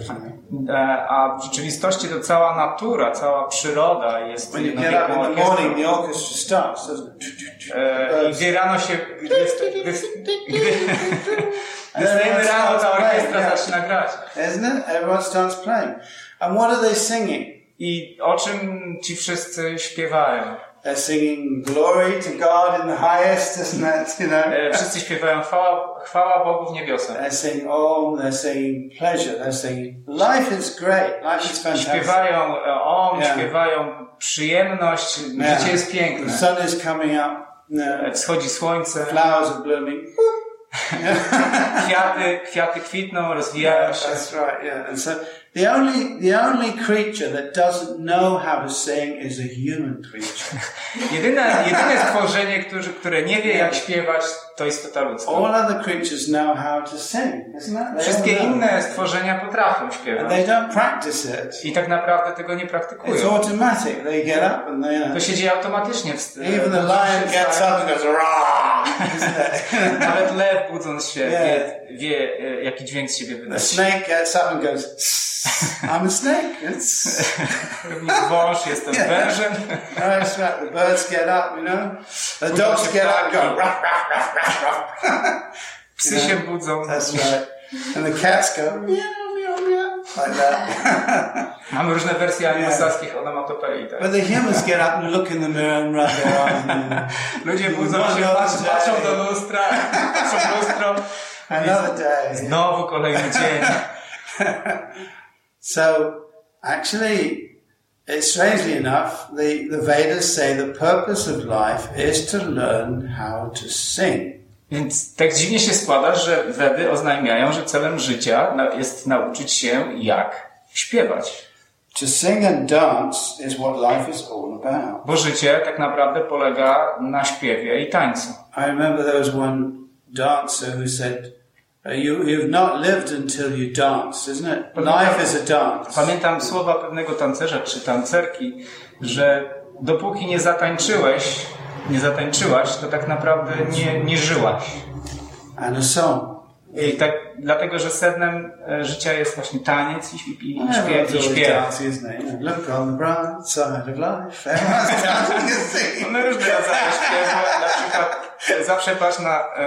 E, A w rzeczywistości to cała natura, cała przyroda jest jedną wielką the orkiestrą. the orchestra starts? E, I gdy rano się, gdy, gdy, gdy, gdy stajemy rano, ta orkiestra zaczyna grać. Isn't it? Everyone starts playing. And what are they singing? I o czym ci wszyscy śpiewają? They're singing glory to God in the highest, isn't it? You know. E, Wszyscy śpiewają chwała, chwała Bogu w niebiosach. They're saying om, they're saying pleasure, they're saying life is great, life is fantastic. Śpiewają e, om, Yeah. śpiewają przyjemność, Yeah. życie jest The piękne. sun is coming up, no, E, Wschodzi słońce, flowers are blooming. [LAUGHS] kwiaty, kwiaty kwitną, rozwijają się. That's right, yeah. And so the only the only creature that doesn't know how to sing is a human creature. [LAUGHS] Jedyne, jedyne stworzenie, które, które nie wie jak śpiewać, to istota ludzka. All other creatures know how to sing, isn't it? They Wszystkie inne stworzenia potrafią And śpiewać. they don't practice it. I tak naprawdę tego nie It's praktykują. automatic. They get up and they. To się dzieje automatycznie. W, even the lion gets up and goes "Rah!" [LAUGHS] Nawet lew budząc się Yeah. wie, wie e, jaki dźwięk z siebie The wydać. snake gets up and goes, I'm a snake. It's, [LAUGHS] wąż, jestem wężem. that's right. The birds get up, you know. The dogs get up and go, ruff, ruff, ruff, ruff, [LAUGHS] Psy się budzą. That's right. And the cats go, meow, meow, meow, like that. [LAUGHS] Mamy różne wersje anglosaskich onomatopei. Tak? but the humans get up and look in the mirror and rub their eyes. And, [LAUGHS] Ludzie budzą się, patrzą, patrzą do lustra, patrzą w lustro. another day. Znowu kolejny dzień. So, actually, strangely enough, the, the Vedas say the purpose of life is to learn how to sing. Więc tak dziwnie się składa, że Wedy oznajmiają, że celem życia jest nauczyć się jak śpiewać. To sing and dance is what life is all about. Bo życie tak naprawdę polega na śpiewie i tańcu. I remember there was one dancer who said, "Uh, you, You've not lived until you dance, isn't it? Life is a dance. Pamiętam słowa pewnego tancerza czy tancerki, że dopóki nie zatańczyłeś, nie zatańczyłaś, to tak naprawdę nie, nie żyłaś. And a song. I tak, dlatego, że sednem e, życia jest właśnie taniec i, i, i, śpiew, i śpiew. You know, Look on the bright side of life. [LAUGHS] Mamy różne rodzaje śpiewu, na przykład zawsze patrz na, e,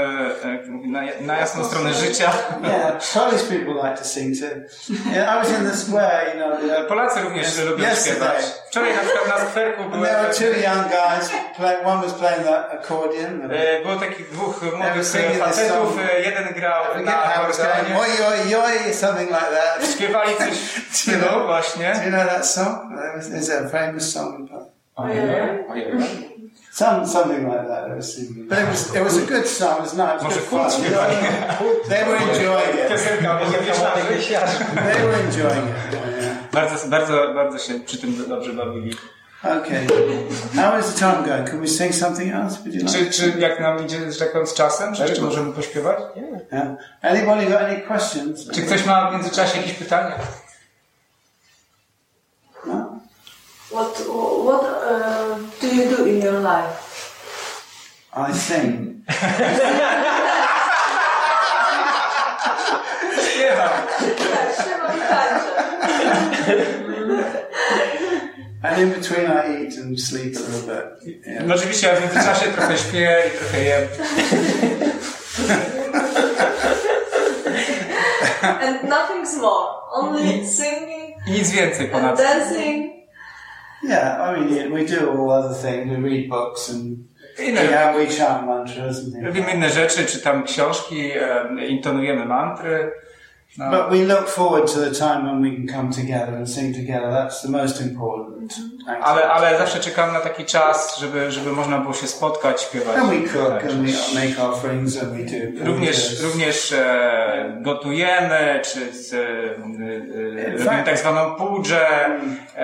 e, na, na jasną stronę życia. Yeah, Polish people like to sing too. I was in the square, you know, Polacy również lubią Yesterday. śpiewać. Wczoraj na przykład na skwerku były, there were two young guys. Play, one was playing the accordion. Było takich dwóch młodych facetów, jeden grał na going. Oi, oi, oi, something like that. śpiewali coś [LAUGHS] w stylu właśnie. Do you know that song? Is a famous song? Ojej. Some, something like that. I was singing. But it was, it was a good song. It was nice. It was good fun. śpiewali. They were enjoying it. They were enjoying it. Bardzo, bardzo, bardzo się przy tym dobrze bawili. Okay. How is the time going? Can we sing something else? Would you like? Czy, czy jak nam idzie, że tak powiem, z czasem? Czy jeszcze możemy pośpiewać? Yeah. Anybody got any questions? Czy ktoś ma w międzyczasie jakieś pytania? No? What what uh, do you do in your life? I sing. Śpiewam. Tak, Szymon tańczy. [LAUGHS] And in between I eat and sleep a little bit. Yeah. No oczywiście, ja w międzyczasie trochę śpię i trochę jem. [LAUGHS] And nothing's more. Only singing I nic więcej and ponad. dancing. Yeah, I mean, yeah, we do all other things. We read books and Inne, yeah, we chant mantras and things. robimy inne rzeczy, czytam książki, em, intonujemy mantry. No. But we look forward to the time when we can come together and sing together. That's the most important. Ale, aspect. ale zawsze czekam na taki czas, żeby, żeby można było się spotkać, śpiewać. And we cook Tak. and we make offerings and we do. Również, również e, gotujemy, czy z, e, e, robimy tak zwaną pudżę, e,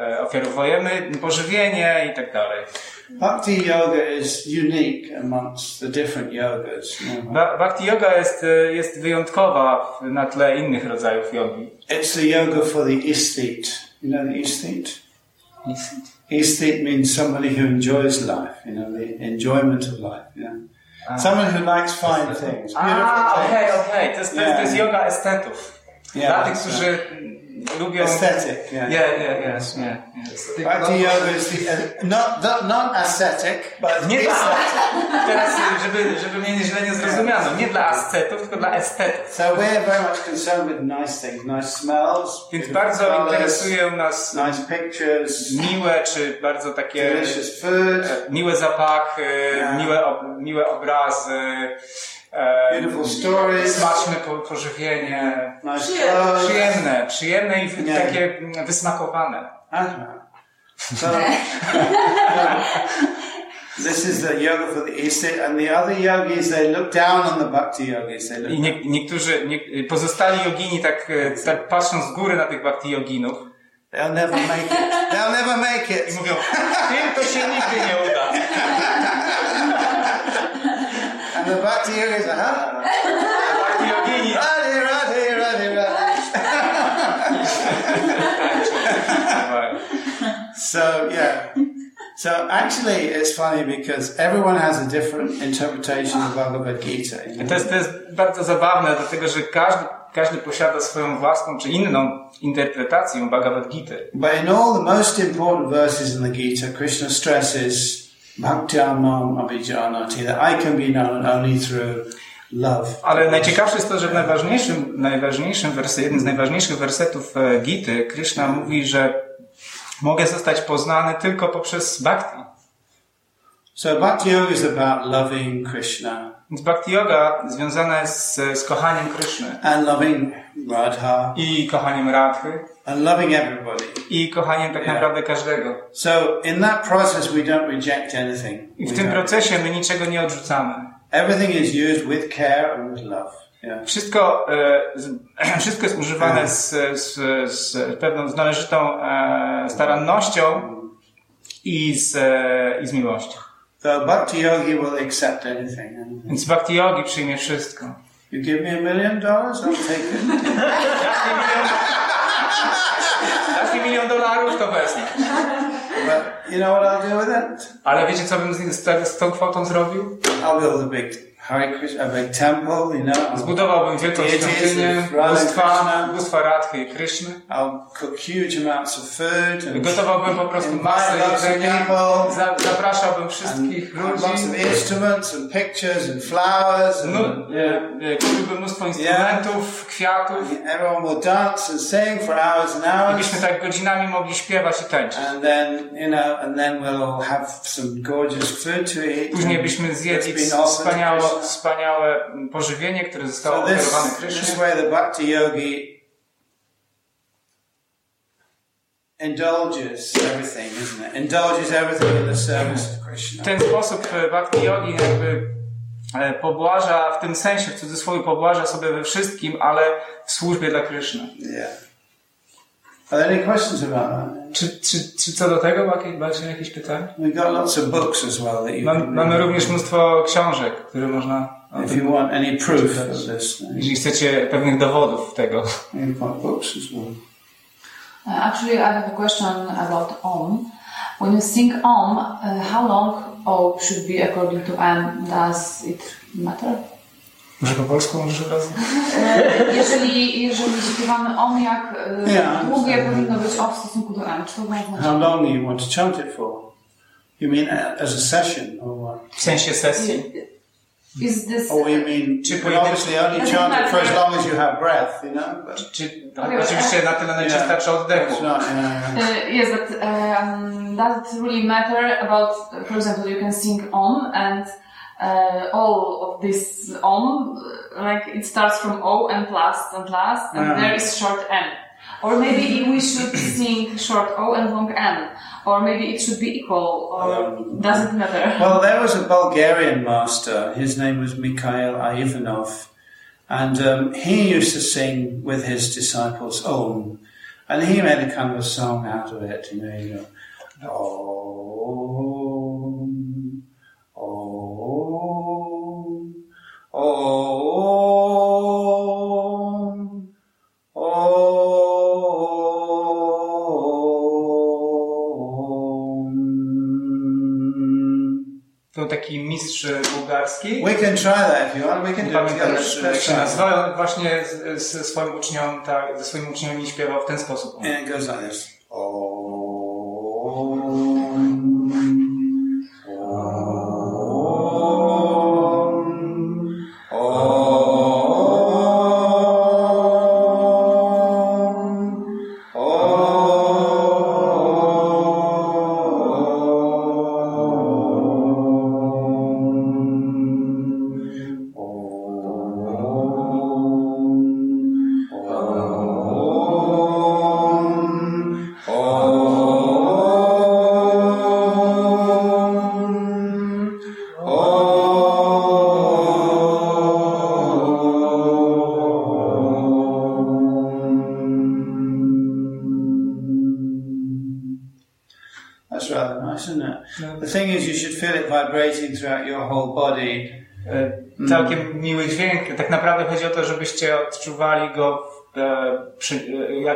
e, ofiarowujemy pożywienie i tak dalej. Bhakti yoga is unique amongst the different yogas. you. Ba- Bhakti yoga jest, jest wyjątkowa na tle innych rodzajów jogi. It's the yoga for the aesthete. You know the aesthete? Aesthete means somebody who enjoys life, you know, the enjoyment of life. Yeah. Ah. Someone who likes fine ah, things, beautiful A, okej, things. okej, to, jest, to, jest, to jest yoga estetów. Yeah, Dla tych, którzy lubią... Aesthetic, yeah. Nie, nie, yes. Bhakti yoga is the, not, not but Nie dla, teraz, żeby, żeby mnie źle nie zrozumiano, nie dla ascetów, tylko dla estetów. So we're very much concerned with nice things, nice smells, Więc bardzo colours, interesują nas nice pictures, miłe, czy bardzo takie delicious food, e, miłe zapachy, Yeah. miłe, ob, miłe obrazy, beautiful stories, smaczne po, pożywienie, nice Przyjemne. przyjemne, przyjemne i takie wysmakowane. Aha. So, [LAUGHS] this is the yoga for the aesthete, and the other yogis, they look down on the bhakti yogis. They look I nie, niektórzy, nie, pozostali jogini tak, e, tak patrzą z góry na tych bhakti joginów They'll never make it. They'll never make i it. mówią, tym to się nigdy nie uda. [LAUGHS] And the yogis are, huh? Radhe, radhe, radhe, radhe. So, yeah. So actually, it's funny because everyone has a different interpretation of Bhagavad Gita. you know? To jest, to jest bardzo zabawne, dlatego że każdy, każdy posiada swoją własną czy inną interpretację Bhagavad Gita. But in all the most important verses in the Gita, Krishna stresses Bhaktyamam Abhijanati, that I can be known only through love. Ale najciekawsze jest to, że w najważniejszym, najważniejszym wersie, jednym z najważniejszych wersetów e, Gity, Krishna mówi, że mogę zostać poznany tylko poprzez bhakti. So Bhakti is about loving Krishna Więc bhakti yoga związana jest z, z kochaniem Kryszny and loving Radha i kochaniem Radhy and loving everybody. i kochaniem tak Yeah. naprawdę każdego. So in that process, we don't reject anything. I w We tym don't. procesie my niczego nie odrzucamy. Everything is used with care and with love. Yeah. Wszystko, e, [CLEARS THROAT] wszystko jest używane z, z, z pewną, z należytą e, starannością i z, e, i z miłością. So Bhakti Yogi will accept anything. Więc bhakti yogi przyjmie wszystko. You give me a million dollars, I'll take it. Dasz mi milion, dolarów, to wezmę. but you know what I'll do with it? Ale wiecie, co bym z, z, z tą kwotą zrobił? I'll build a big Hare Krishna, temple, you know. Zbudowałbym wielką świątynię bóstwa, bóstwa Radhy i Kryszny. Gotowałbym po prostu masę jedzenia. zapraszałbym wszystkich ludzi. No, e, kupiłbym mnóstwo instrumentów, kwiatów. everyone will dance and sing for hours and I hours. byśmy tak godzinami mogli śpiewać i tańczyć. And then, you know, and then we'll have some gorgeous food to eat. Później byśmy zjedli wspaniałe. Wspaniałe pożywienie, które zostało So oferowane this, this Krysznie. way the bhakti yogi indulges everything, isn't it? Indulges everything in the service of W Krishna. ten sposób e, Bhakti Yogi jakby e, pobłaża, w tym sensie, w cudzysłowie pobłaża sobie we wszystkim, ale w służbie dla Kryszny. Yeah. Are there any questions about that? Czy, czy, czy co do tego macie jakieś pytania? We've got lots of books as well that you Mam, can mamy również mnóstwo książek, które można. If you want any proof of this, Jeśli chcecie pewnych dowodów tego. you've got books as well. Uh, actually, I have a question about Om. When you sing Om, uh, how long O should be according to M? Does it matter? Może po polsku możesz od razu? E, jeżeli, jeżeli śpiewamy Om, jak e, Yeah, długie powinno być O w stosunku do M? Czy to znaczenie? How long you want to chant it for? You mean a- as a session or what? W sensie sesji. Is this... Or you mean Czy you can pojedynczo- obviously only chant it for as long as you have breath, you know? But Czy, Okay, oczywiście na tyle na ile Yeah. starczy oddechu. it's not, yeah, yeah. Uh, yes, but um, does it really matter about, for example, you can sing Om and uh, all of this Om, like it starts from O and last and last, and Yeah. there is short M. Or maybe we should [COUGHS] sing short O and long M, or maybe it should be equal, or does it matter? Well, there was a Bulgarian master. His name was Mikhail Ivanov. And um, he used to sing with his disciples Om. And he made a kind of a song out of it, you know, you know Om, taki mistrz bułgarski. We can try that if you want. We can do it jak się. On Właśnie ze swoim uczniom, tak, ze swoimi uczniami śpiewał w ten sposób. And it goes like this. Om.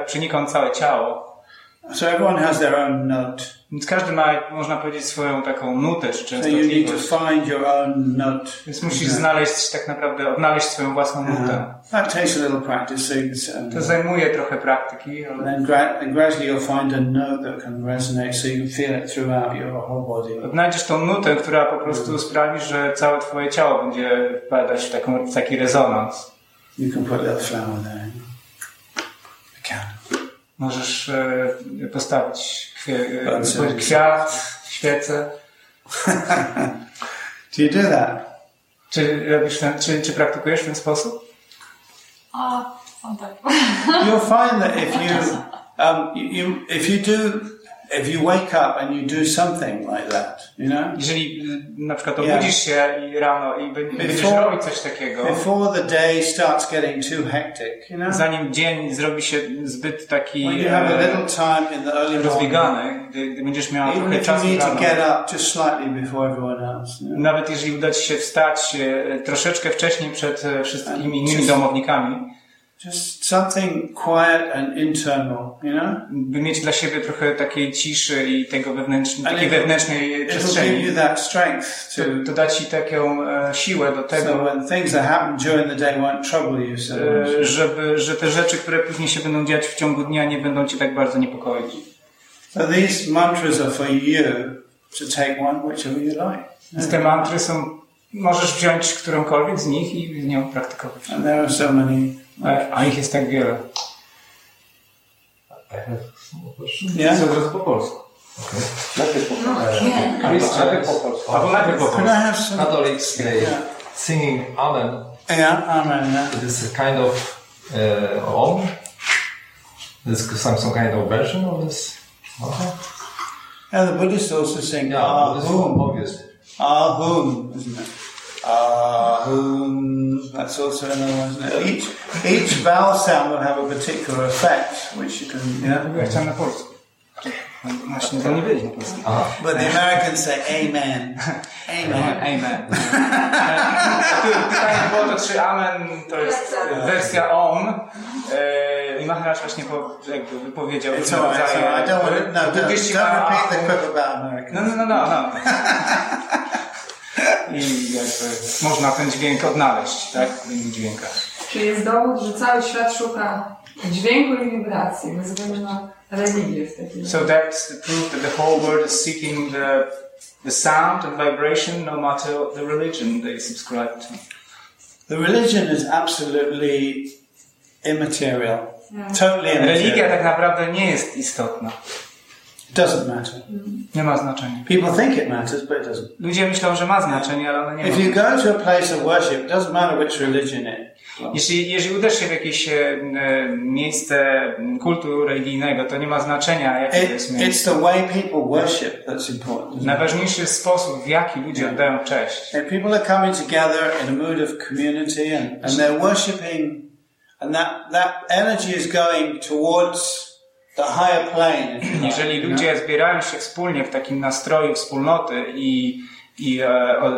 E, jak przenikał całe ciało. So everyone has their own note. Więc każdy ma, można powiedzieć, swoją taką nutę czy So you need to częstotliwość. find your own note. Więc musisz znaleźć tak naprawdę, odnaleźć swoją własną nutę. Uh, that takes a little practice. So you can, To zajmuje trochę praktyki, and then gradually you'll find a note that can resonate, so you can feel it throughout your whole body. odnajdziesz tą nutę, która po prostu sprawi, że całe twoje ciało będzie wpadać w, taką, w taki rezonans. You can put a little flower there. Możesz e, postawić kwie, e, kwiat, świecę. Do you do that? Czy, robisz ten, czy, czy praktykujesz w ten sposób? A, on tak. You'll find that if [LAUGHS] you, um, you, you, if you do, if you wake up and you do something like that, you know, Jeżeli y, na przykład Yeah. obudzisz się i rano i bę- będziesz Before- robić coś takiego, before the day starts getting too hectic, you know, zanim dzień zrobi się zbyt taki when you have a e, little time in the early morning, rozbiegany, gdy, gdy będziesz even trochę czasu rano, get up just slightly before everyone else, you know, nawet jeżeli uda Ci się wstać e, troszeczkę wcześniej przed e, wszystkimi innymi domownikami, just something quiet and internal, you know? By mieć dla siebie trochę takiej ciszy i tego wewnętrznej, takiej wewnętrznej It'll give przestrzeni. you that strength to, To, da ci taką e, siłę do so tego, when things that happen during the day won't trouble you so e, much. żeby, że te rzeczy, które później się będą dziać w ciągu dnia, nie będą cię tak bardzo niepokoić. So these mantras are for you to take one, whichever you like. Więc te mantry są, możesz wziąć którąkolwiek z nich i z nią praktykować. And there are so many. A, a ich jest tak wiele. I have small question. Yeah. Co od razu po polsku. Najpierw po No, yeah. Najpierw po polsku. Albo najpierw po I polsku. have some? Catholics, they singing Amen. Yeah, amen. Yeah. It is a kind of uh, Om. There's some, some kind of version of this. Okay. And the Buddhists also sing Yeah, but this is Ahum. obviously. Ahum, isn't it? Uh, Ahum. That's also another one, isn't it? Each each vowel sound will have a particular effect, which you can, you know. Ja chciałem na polsku. Właśnie to nie wiedzieć na polsku. But the Americans say Amen. [LAUGHS] Amen. Amen. [LAUGHS] Pytanie było to, czy Amen to jest wersja OM. E, I Maharaj właśnie po, jakby wypowiedział It's alright. So I don't want to. No, don't, Buddyści don't repeat the Ahum. quip about Americans. No, no, no, no. no. [LAUGHS] I jakby można ten dźwięk odnaleźć, tak? W innych dźwiękach. Czyli jest dowód, że cały świat szuka dźwięku i wibracji, bez względu na religię w takim So that's the proof that the whole world is seeking the, the sound and vibration no matter the religion they subscribe to. The religion is absolutely immaterial. Totally Religia immaterial. tak naprawdę nie jest istotna. Doesn't matter. Nie ma znaczenia. People think it matters, but it doesn't. Ludzie myślą, że ma znaczenie, ale ono nie If ma. you go to a place of worship, it doesn't matter which religion it Jeśli, jeżeli uderz się w jakieś e, e, miejsce kultu religijnego, to nie ma znaczenia, jakie to jest it's miejsce. the way people worship that's important. Najważniejszy sposób, w jaki ludzie oddają cześć. And people are coming together in a mood of community and, and they're worshipping, and that, that energy is going towards Jeżeli ludzie zbierają się wspólnie w takim nastroju wspólnoty i, i e, o,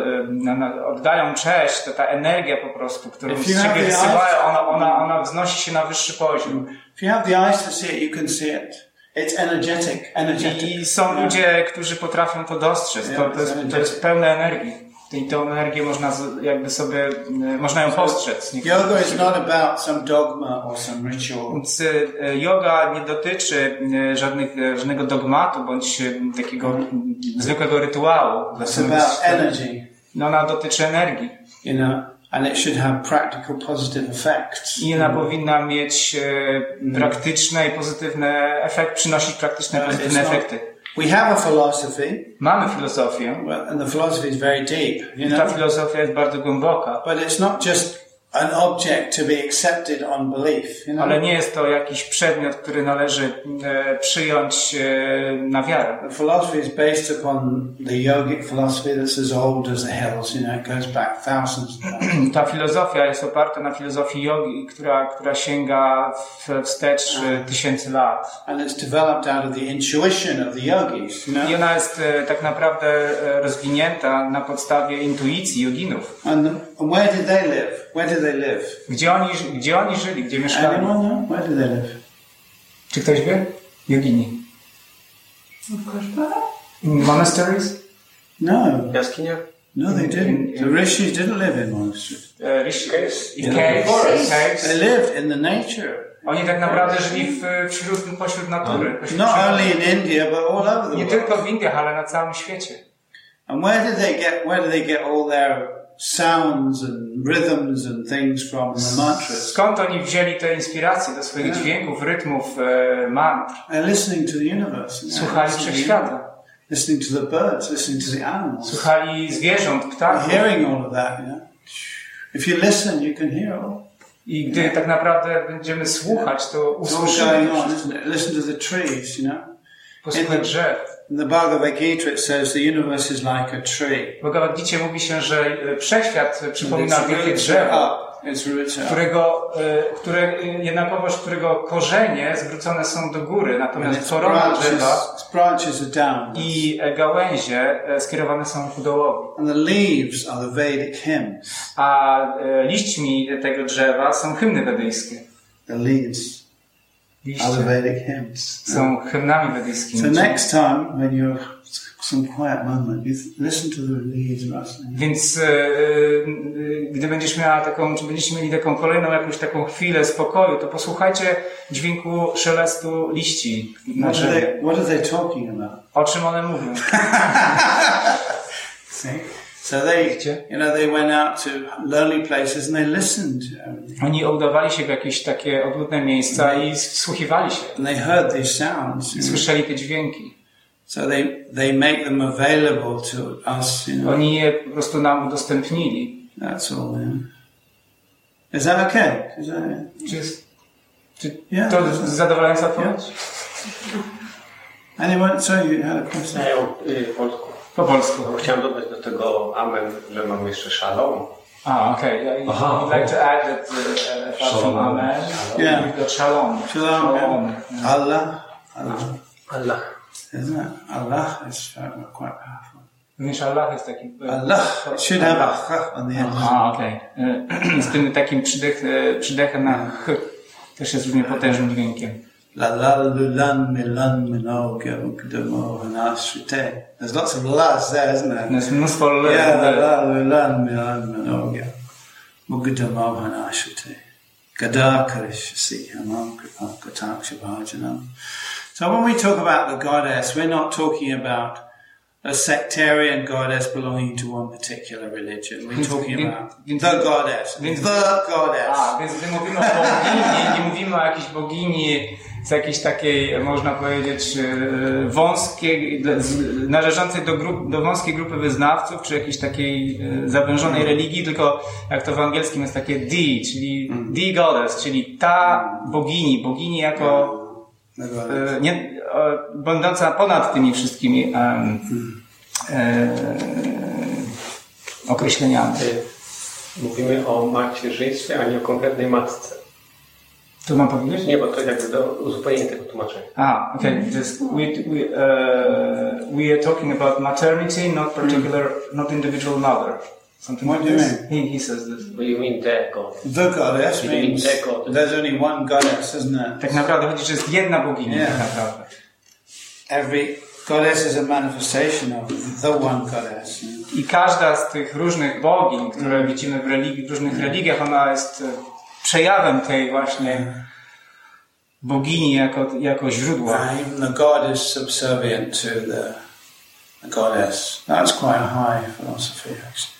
e, oddają cześć, to ta energia po prostu, którą If z you have siebie the wysyłają, eyes- ona, ona, ona wznosi się na wyższy poziom. If you have the eyes to see it, you can see it. It's energetic, energetic. I są ludzie, którzy potrafią to dostrzec. To, to, jest, to jest pełne energii. I tą energię można jakby sobie, e, można ją postrzec. Yoga is not about some dogma or some ritual. Więc e, yoga nie dotyczy e, żadnych, żadnego dogmatu bądź takiego m, zwykłego rytuału. It's about energy, No, ona dotyczy energii. you know, and it should have practical positive effects. I ona powinna mieć e, praktyczne i pozytywne efekty, przynosić praktyczne No, pozytywne efekty. We have a philosophy, Mamy filozofię. well, and the philosophy is very deep, you I ta know, filozofia jest bardzo głęboka. but it's not just an object to be accepted on belief, you know. Ale nie jest to jakiś przedmiot, który należy e, przyjąć e, na wiarę. The philosophy is based upon the yogic philosophy that's as old as the hills, you know, it goes back thousands. [CLEARS THROAT] Ta filozofia jest oparta na filozofii jogi, która, która sięga w, wstecz e, tysięcy lat. And it's developed out of the intuition of the yogis, you I know. ona jest e, tak naprawdę e, rozwinięta na podstawie intuicji joginów. And, and where did they live? Where did they live? Gdzie oni, gdzie oni żyli, gdzie mieszkali? Anyone know? Where did they live? Czy ktoś wie? Jogini. w kosztorach. Monasteries? No, Jaskinia? no, they didn't. The rishis didn't live in monasteries. E, Rish- In caves, the forest. They caves. lived in the nature. Oni tak naprawdę żyli w, wśród, pośród natury. Pośród Not przyrody. only in India, but all over the Nie world. tylko w Indiach, ale na całym świecie. And where did they get? Where did they get all their sounds and rhythms and things from the mantras? Skąd oni wzięli te inspiracje do swoich dźwięków, rytmów, e, mantr? They're listening to the universe. Słuchali wszechświata. listening to the birds, listening to the animals, Słuchali zwierząt, ptaków. hearing all of that. You know, if you listen, you can hear all. I gdy tak naprawdę będziemy słuchać, to usłyszymy? Listen to the trees. You know, posłuchać drzew. In the Bhagavad Gita it says the universe is like a tree. W Bhagavad Gita mówi się, że e, wszechświat przypomina wielkie drzewo, którego, e, które, e, jednakowoż którego korzenie zwrócone są do góry, natomiast korona drzewa i gałęzie skierowane są ku dołowi. And the leaves are the Vedic hymns. A liśćmi tego drzewa są hymny wedyjskie. the leaves Liście są hymnami wedyjskimi. So next time when you're some quiet moment, listen to the leaves rustling. Więc e, e, gdy będziesz miała taką, czy będziecie mieli taką kolejną jakąś taką chwilę spokoju, to posłuchajcie dźwięku szelestu liści na What are they, what are they talking about? O czym one mówią? [LAUGHS] See? So they, you know, they went out to lonely places and they listened. Oni udawali się w jakieś takie odludne miejsca i wsłuchiwali się. And they heard these sounds. you know. Słyszeli te dźwięki. So they, they make them available to us, you know. Oni je po prostu nam udostępnili. That's all, yeah. Is that okay? Is that it? Czy, jest- czy Yeah. to zadowalająca odpowiedź? Anyone? Sorry, you had a question? Oh, Po polsku. Bo Chciałem dodać do tego amen, że mamy jeszcze szalom. Ah, okay. Yeah, Aha. You'd like to add that uh, apart from Shalom. Amen, Yeah. we've got Shalom. Shalom. Shalom. yeah. Allah. Allah. Allah. Isn't it? Allah is uh, quite powerful. Również Allah jest taki... e, Allah. Should have a ch on the end. A, okej. E, [CLEARS THROAT] Z tym takim przydech, e, przydechem na ch też jest równie potężnym dźwiękiem. La la lulan milan minoga ukdamo hanashrite. There's lots of las there, isn't there? Jest mnóstwo l- Yeah, la l- la lulan milan minoga. Mugdamo hanashrite. Gadakarish si hamam kripankatakshabhajanam. So when we talk about the goddess, we're not talking about a sectarian goddess belonging to one particular religion. We're talking Więc- about więc- the goddess. więc- The goddess. A, więc gdy mówimy o bogini, nie mówimy o jakiejś bogini z jakiejś takiej, można powiedzieć, e, wąskiej, należącej do, grup, do wąskiej grupy wyznawców, czy jakiejś takiej e, zawężonej religii, tylko jak to w angielskim jest takie D, czyli the goddess, czyli ta bogini, bogini jako e, nie, będąca ponad tymi wszystkimi e, określeniami. Mówimy o macierzyństwie, a nie o konkretnej matce. To mam powiedzieć? Nie, bo to jakby do uzupełnienia tego tłumaczenia. Ah, okay. Just we we uh, we are talking about maternity, not particular, not individual mother. Something What like do you this. He, he says this. Do you mean the God? The goddess You means mean the goddess. there's only one goddess, isn't it? Tak naprawdę chodzi, że jest jedna bogini. Yeah. Tak naprawdę. Every goddess is a manifestation of the one goddess. I każda z tych różnych bogiń, które widzimy w, religii, w różnych religiach, ona jest e, przejawem tej właśnie bogini jako, jako źródła. And the god is subservient to the, the goddess. That's quite a high philosophy, actually.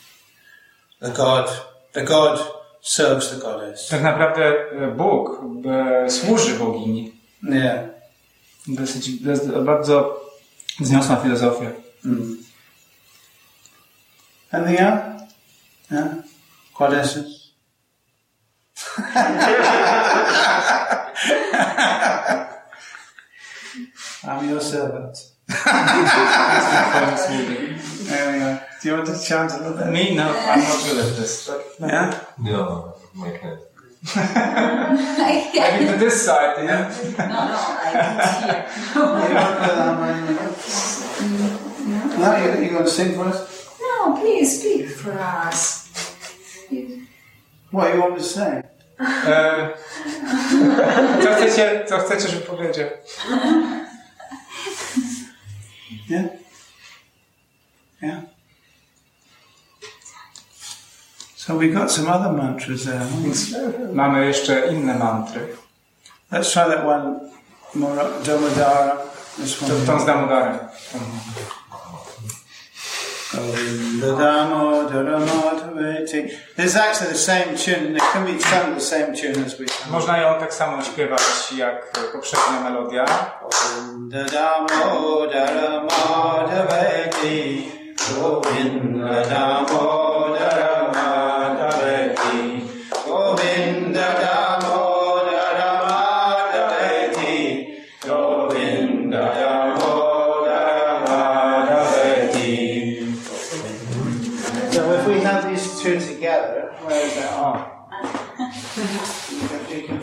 The god, the god serves the goddess. Tak naprawdę e, Bóg e, służy bogini. Yeah. Dosyć, bardzo wzniosła filozofia. Mm. Anything else? Yeah. Goddesses. I'm your servant. Twoim sługiem. There we go. Do you want to chant a little bit? Me? No, I'm not good at this. But Yeah? No, my kind. maybe to this side, yeah? know? No, no, I did here. No, you, you going to sing for us? No, please speak for us. What you want to say? E, co chcecie, co chcecie, żeby powiedział? Yeah? Yeah? So we got some other mantras there. mamy jeszcze inne mantry. Let's try that one. Damadara. This To, one. tą z Damodarem. Govinda Damodara Madhaveti. There's actually the same tune. It can be sung the same tune as we sung. Można ją tak samo śpiewać jak poprzednia melodia. Govinda.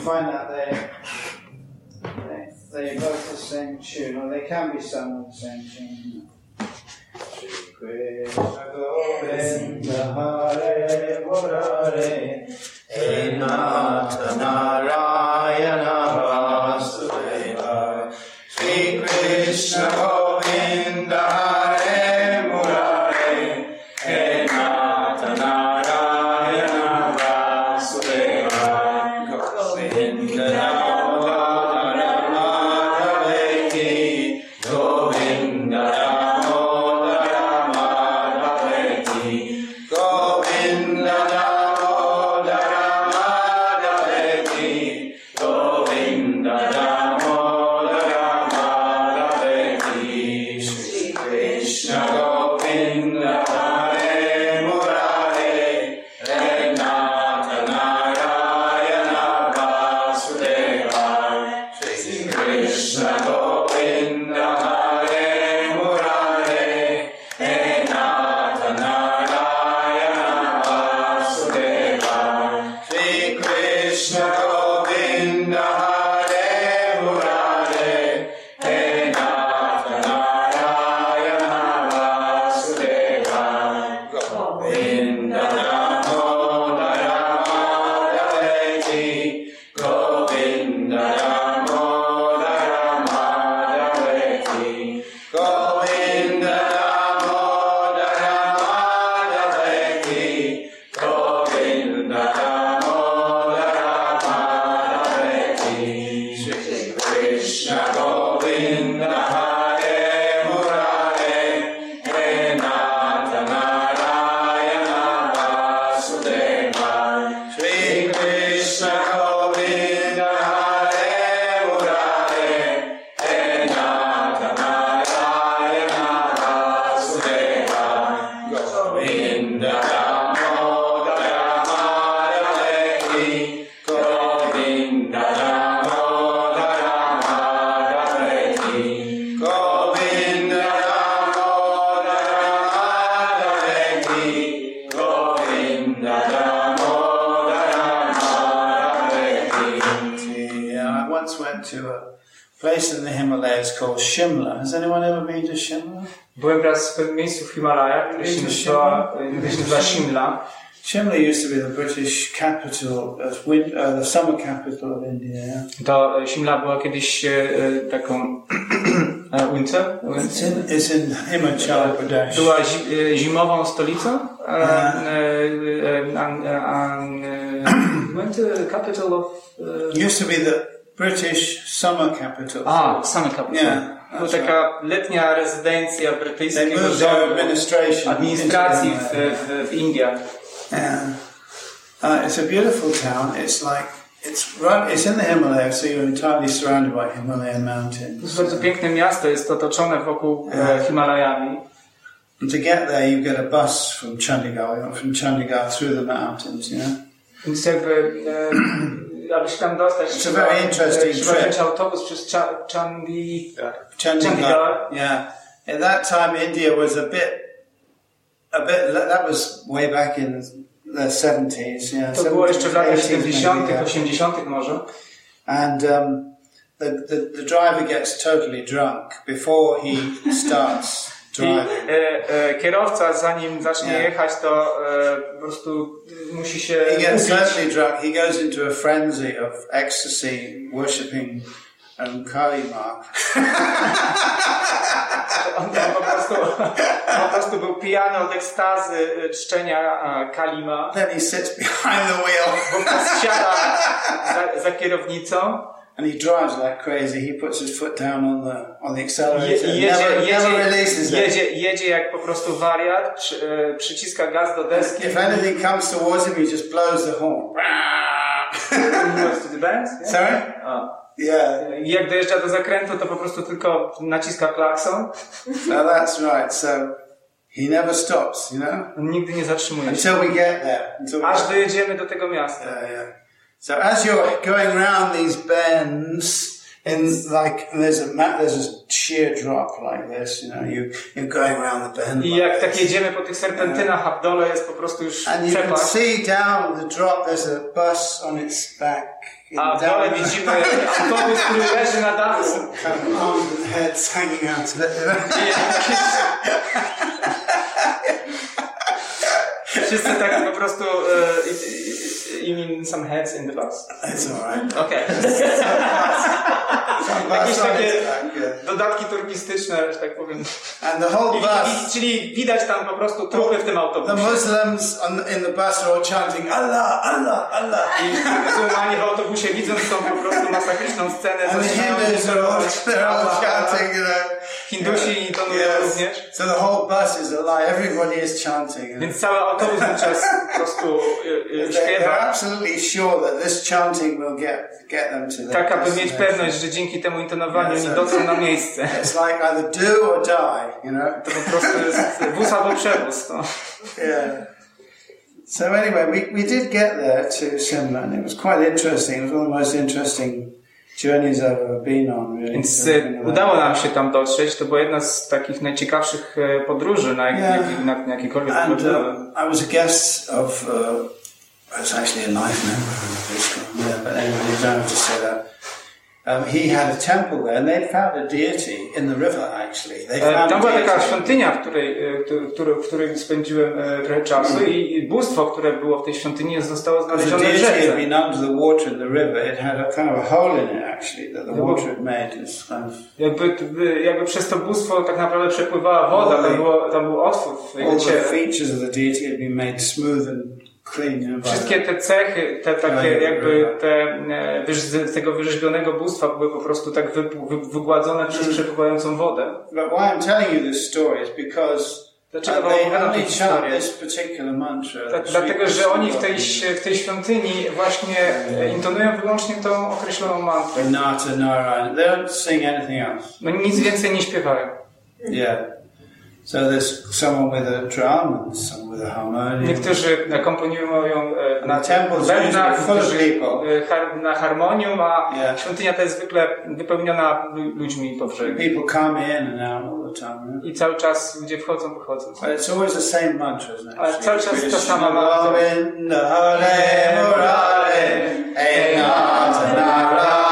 Find that they, they, they're both the same tune, or they can be sung with the same tune. Krishna Govinda Hare Murare pewnym miejscu w Himalajach, które się nazywa, które się nazywa Shimla. Shimla used to be the British capital, of win, uh, the summer capital of India. To e, Shimla była kiedyś e, taką [CLEARS THROAT] winter, It's in, it's in Himachal Pradesh. była zi, zimową stolicą. Ja. Uh-huh. an- an- Went to the capital of... Used to be the British summer capital. Ah, a, same capital. Yeah, To that's taka letnia rezydencja brytyjskiego administracji w, uh, w, w Indiach. Yeah. Uh, it's a beautiful town. It's like it's right. It's in the Himalayas, so you're entirely surrounded by Himalayan To mountains. jest bardzo piękne miasto, jest otoczone wokół uh, e, Himalajami. And to get there, you get a bus from Chandigarh, from Chandigarh through the mountains. You know. Więc jakby, uh, aby się tam dostać, It's a very interesting trzeba trip. wziąć autobus przez Cha- Chandi... Chandigarh. Chandigarh. Yeah. At that time, India was a bit, a bit. That was way back in the 70s. Yeah. To było jeszcze w latach 70., 80. może. And um, the, the the driver gets totally drunk before he starts I e, e, kierowca, zanim zacznie Nie. jechać, to e, po prostu musi się He gets totally drunk. He goes into a frenzy of ecstasy, worshipping um, Kali Ma. On, po, prostu, po prostu był pijany od ekstazy czczenia Kalima. Then he sits behind the wheel Wówczas siada za, za kierownicą and he drives like crazy. He puts his foot down on the on the Je, accelerator. and jedzie, never, never releases jedzie, it. jedzie, jedzie jak po prostu wariat, przy, e, przyciska gaz do deski. If anything comes towards him, he just blows the horn. Goes to the? Sorry? Yeah. Jak dojeżdża do zakrętu, to po prostu tylko naciska klakson. No, that's right. So he never stops. You know, On nigdy nie zatrzymuje się. until we get there. Until Aż dojedziemy do tego miasta. Yeah, yeah. So as you're going around these bends, in like there's a there's a sheer drop like this, you know, you you're going around the bend, I like jak tak jedziemy po tych serpentynach, a w dole jest po prostu już and you can przepaść. see down the drop. There's a bus on its back. A w dole down- widzimy autobus, który leży na dachu. kind of arms and heads hanging out of it. I jakieś- Wszyscy tak po prostu e, i- i- you mean some heads in the bus. It's all right. Okej. [LAUGHS] Some Jakieś bus on takie its back, yeah. Dodatki turystyczne, że tak powiem. And the whole bus. i, czyli widać tam po prostu trupy w tym The autobusie. Muslims on, in the bus are all chanting Allah, Allah, Allah. I muzułmani w autobusie widząc tą po prostu masakryczną scenę, And the Hindus are all, [LAUGHS] they're all chanting, you know. Hindusi i to Yes. również. So the whole bus is alive. Everybody is chanting. Więc cały autobus wówczas po prostu y, y, They're śpiewa. absolutely sure that this chanting will get get them to Tak, aby mieć pewność, że dzięki temu intonowaniu Yes, dotrą na miejsce. [LAUGHS] It's like either do or die, you know. To po prostu jest wóz albo przewóz. To. Yeah. So anyway, we, we did get there to Simla, and it was quite interesting. It was one of the most interesting journeys I've ever been on. Really. Więc udało nam się tam dotrzeć. To była jedna z takich najciekawszych e, podróży, na, jak, Yeah. na, na jakikolwiek And uh, I was a guest of, uh, I was actually a life member of school, yeah, but anyway, you don't have to say that. Um, he had a temple there, and they'd found a deity in the river, actually. They E, found Tam była taka świątynia, w której, e, który- w której spędziłem e, trochę czasu i i bóstwo, które było w tej świątyni zostało znalezione w deity had rzece. been under the water in the river. It had a kind of a hole in it, actually, that the water had made. It's kind of Jakby, jakby przez to bóstwo tak naprawdę przepływała woda, tam, było, tam był otwór w all the features of the deity had been made smooth and Wszystkie te cechy, te takie jakby te, e, z tego wyrzeźbionego bóstwa były po prostu tak wy, wy, wygładzone przez Mm. przepływającą wodę. But why I'm telling you this story is because Dlaczego uh, wam opowiadam tę historię? dlatego, że oni w tej, w tej świątyni właśnie e, intonują wyłącznie tą określoną mantrę. No nic więcej nie śpiewają. Yeah. So there's someone with a drum and someone with a harmonium. Niektórzy akompaniują e, na bębnach, e, na harmonium, a Yeah. świątynia ta jest zwykle wypełniona lu- ludźmi po brzegu. People come in and out all the time. I cały czas ludzie wchodzą, wychodzą. But it's always the same mantra, isn't it? Ale cały czas ta sama mantra. Govinda Hare Murare Hey Nata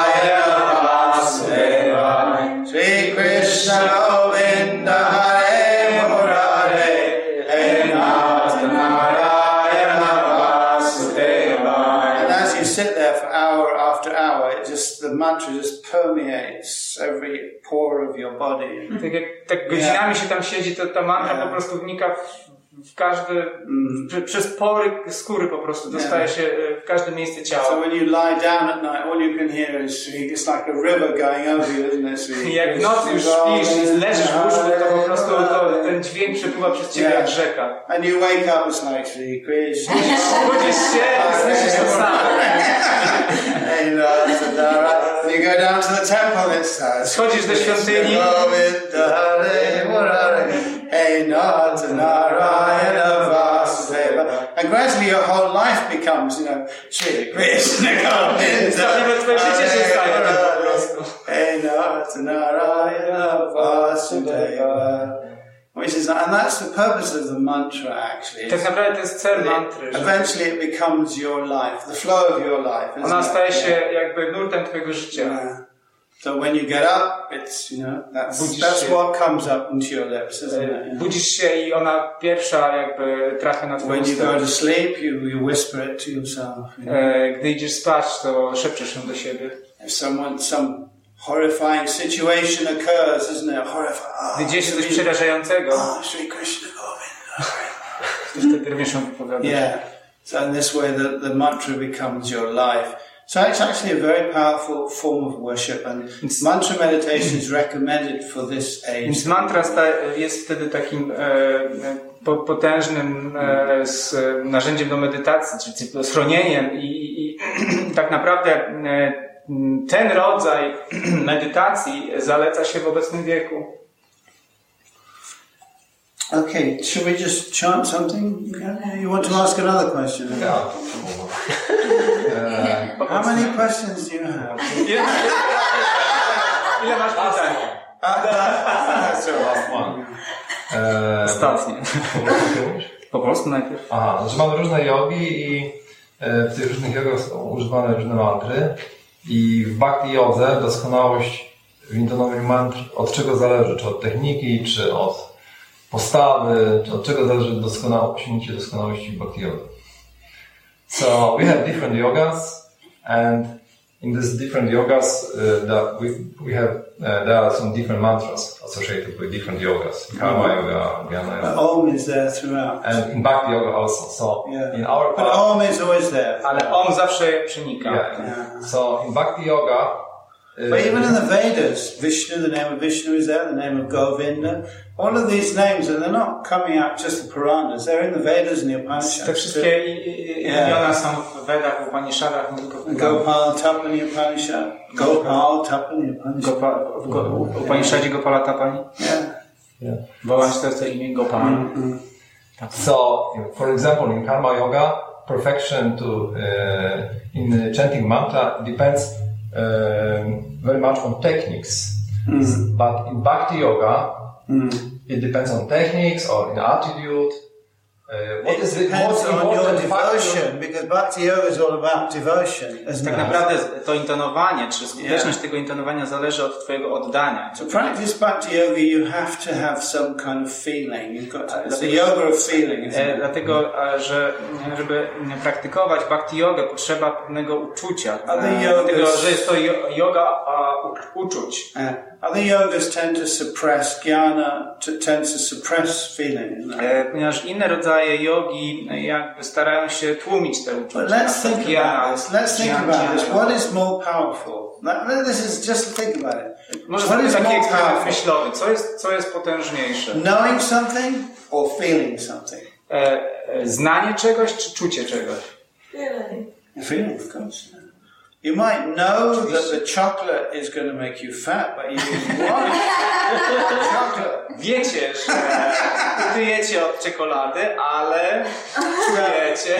permeates every pore of your body. Tak jak tak godzinami się tam siedzi, to ta mantra po prostu wnika w, w każdy, Mm. w, przez pory skóry po prostu, dostaje się e, w każde miejsce So ciała. when you lie down at night, all you can hear is it's like a river going over you, isn't it? So [LAUGHS] you- jak w nocy już śpisz i leżysz w łóżku, to po prostu to, ten dźwięk przepływa przez ciebie jak rzeka. And you wake up, it's like Sri Krishna. Budzisz się i [LAUGHS] słyszysz to samo. [LAUGHS] You go down to the temple, it's uh, Schodzisz do świątyni. Govinda, Hare Murari. Hey, Lord, Narayana Vasudeva. And gradually your whole life becomes, you know, Shri Krishna Govinda. Nawet twoje życie się staje tak po prostu. Hey, Lord, Narayana Vasudeva. Which is, and that's the purpose of the mantra, actually. Tak naprawdę to jest cel mantry, Eventually it becomes your life, the flow of your life. ona staje się jakby nurtem twojego życia. So when you get up, it's you know that's Budzisz that's się. what comes up into your lips, isn't it? Yeah. Budzisz się i ona pierwsza jakby trafia na twoje When you go to sleep, you, you whisper it to yourself. You know? E, Gdy idziesz spać, to szepczesz ją do siebie. If someone some horrifying situation occurs, isn't it? Horrifying. Oh, Gdy dzieje się coś przerażającego, ah, oh, Sri Krishna Govinda. to wtedy również ją wypowiadasz. Yeah. So in this way, the, the mantra becomes your life. So it's actually a very powerful form of worship, and mantra meditation is recommended for this age. Więc mantra jest wtedy takim e, e, po, potężnym e, z, narzędziem do medytacji, czy, czy schronieniem i, i, i [CLEARS THROAT] tak naprawdę e, ten rodzaj [CLEARS THROAT] medytacji zaleca się w obecnym wieku. Okay, should we just chant something? Yeah, You want to ask another question? Ja, e, [LAUGHS] How many questions do you have? [LAUGHS] Ile, masz pytań? One. [LAUGHS] E, Ostatnie. po polsku polsku najpierw. Aha, znaczy mamy różne jogi i e, w tych różnych jogach są używane różne mantry i w bhakti jodze doskonałość w intonowaniu mantr od czego zależy? Czy od techniki, czy od postawy, czy od czego zależy doskonałe, osiągnięcie doskonałości bhakti jodze? So we have different yogas and in these different yogas uh, that we, we have uh, there are some different mantras associated with different yogas. Karma yoga, Jnana yoga. But Om is there throughout. and in Bhakti Yoga also. So Yeah. in our But Om is always there. Ale on zawsze przenika. yeah. So in Bhakti Yoga, But even in the Vedas, Vishnu, the name of Vishnu is there, the name of Govinda. All of these names, and they're not coming out just the Puranas, they're in the Vedas and the Te Upanishads. wszystkie i- i- imiona są w Vedach, w Upanishadach, nie tylko w Gopal Tapani Upanishad. Gopal Tapani Upanishad. Gopa, w Upanishadzie Gopala Tapani. Yeah. Wołać to jest to imię Gopal. so for example, in Karma Yoga, perfection to uh, in chanting mantra depends Um, very much on techniques. Hmm. But in Bhakti Yoga, hmm. it depends on techniques or in attitude. What It is the depends most on your important factor? devotion, because Bhakti Yoga is all about devotion, Tak it? naprawdę to intonowanie, czy skuteczność tego intonowania zależy od twojego oddania. To practice Bhakti Yoga, you have to have some kind of feeling. You've got to, it's a yoga of feeling, isn't E, it? Dlatego, e, że żeby praktykować bhakti jogę potrzeba pewnego uczucia. E, yoga Dlatego, jest- że jest to yoga uczuć. Uh, other yogas tend to suppress jnana, to, tends to suppress feeling. It? E, Ponieważ inne rodzaje jogi e, jakby starają się tłumić te uczucia. Let's think about this. Let's think about this. What is more powerful? Like, This is just think about it. Może zrobić taki eksperyment myślowy. Co jest, co jest potężniejsze? Knowing something or feeling something? E, e, znanie czegoś czy czucie czegoś? Feeling, of course. You might know that the chocolate is going to make you fat, but you want [LAUGHS] chocolate. Wiecie, że tyjecie od czekolady, ale czujecie.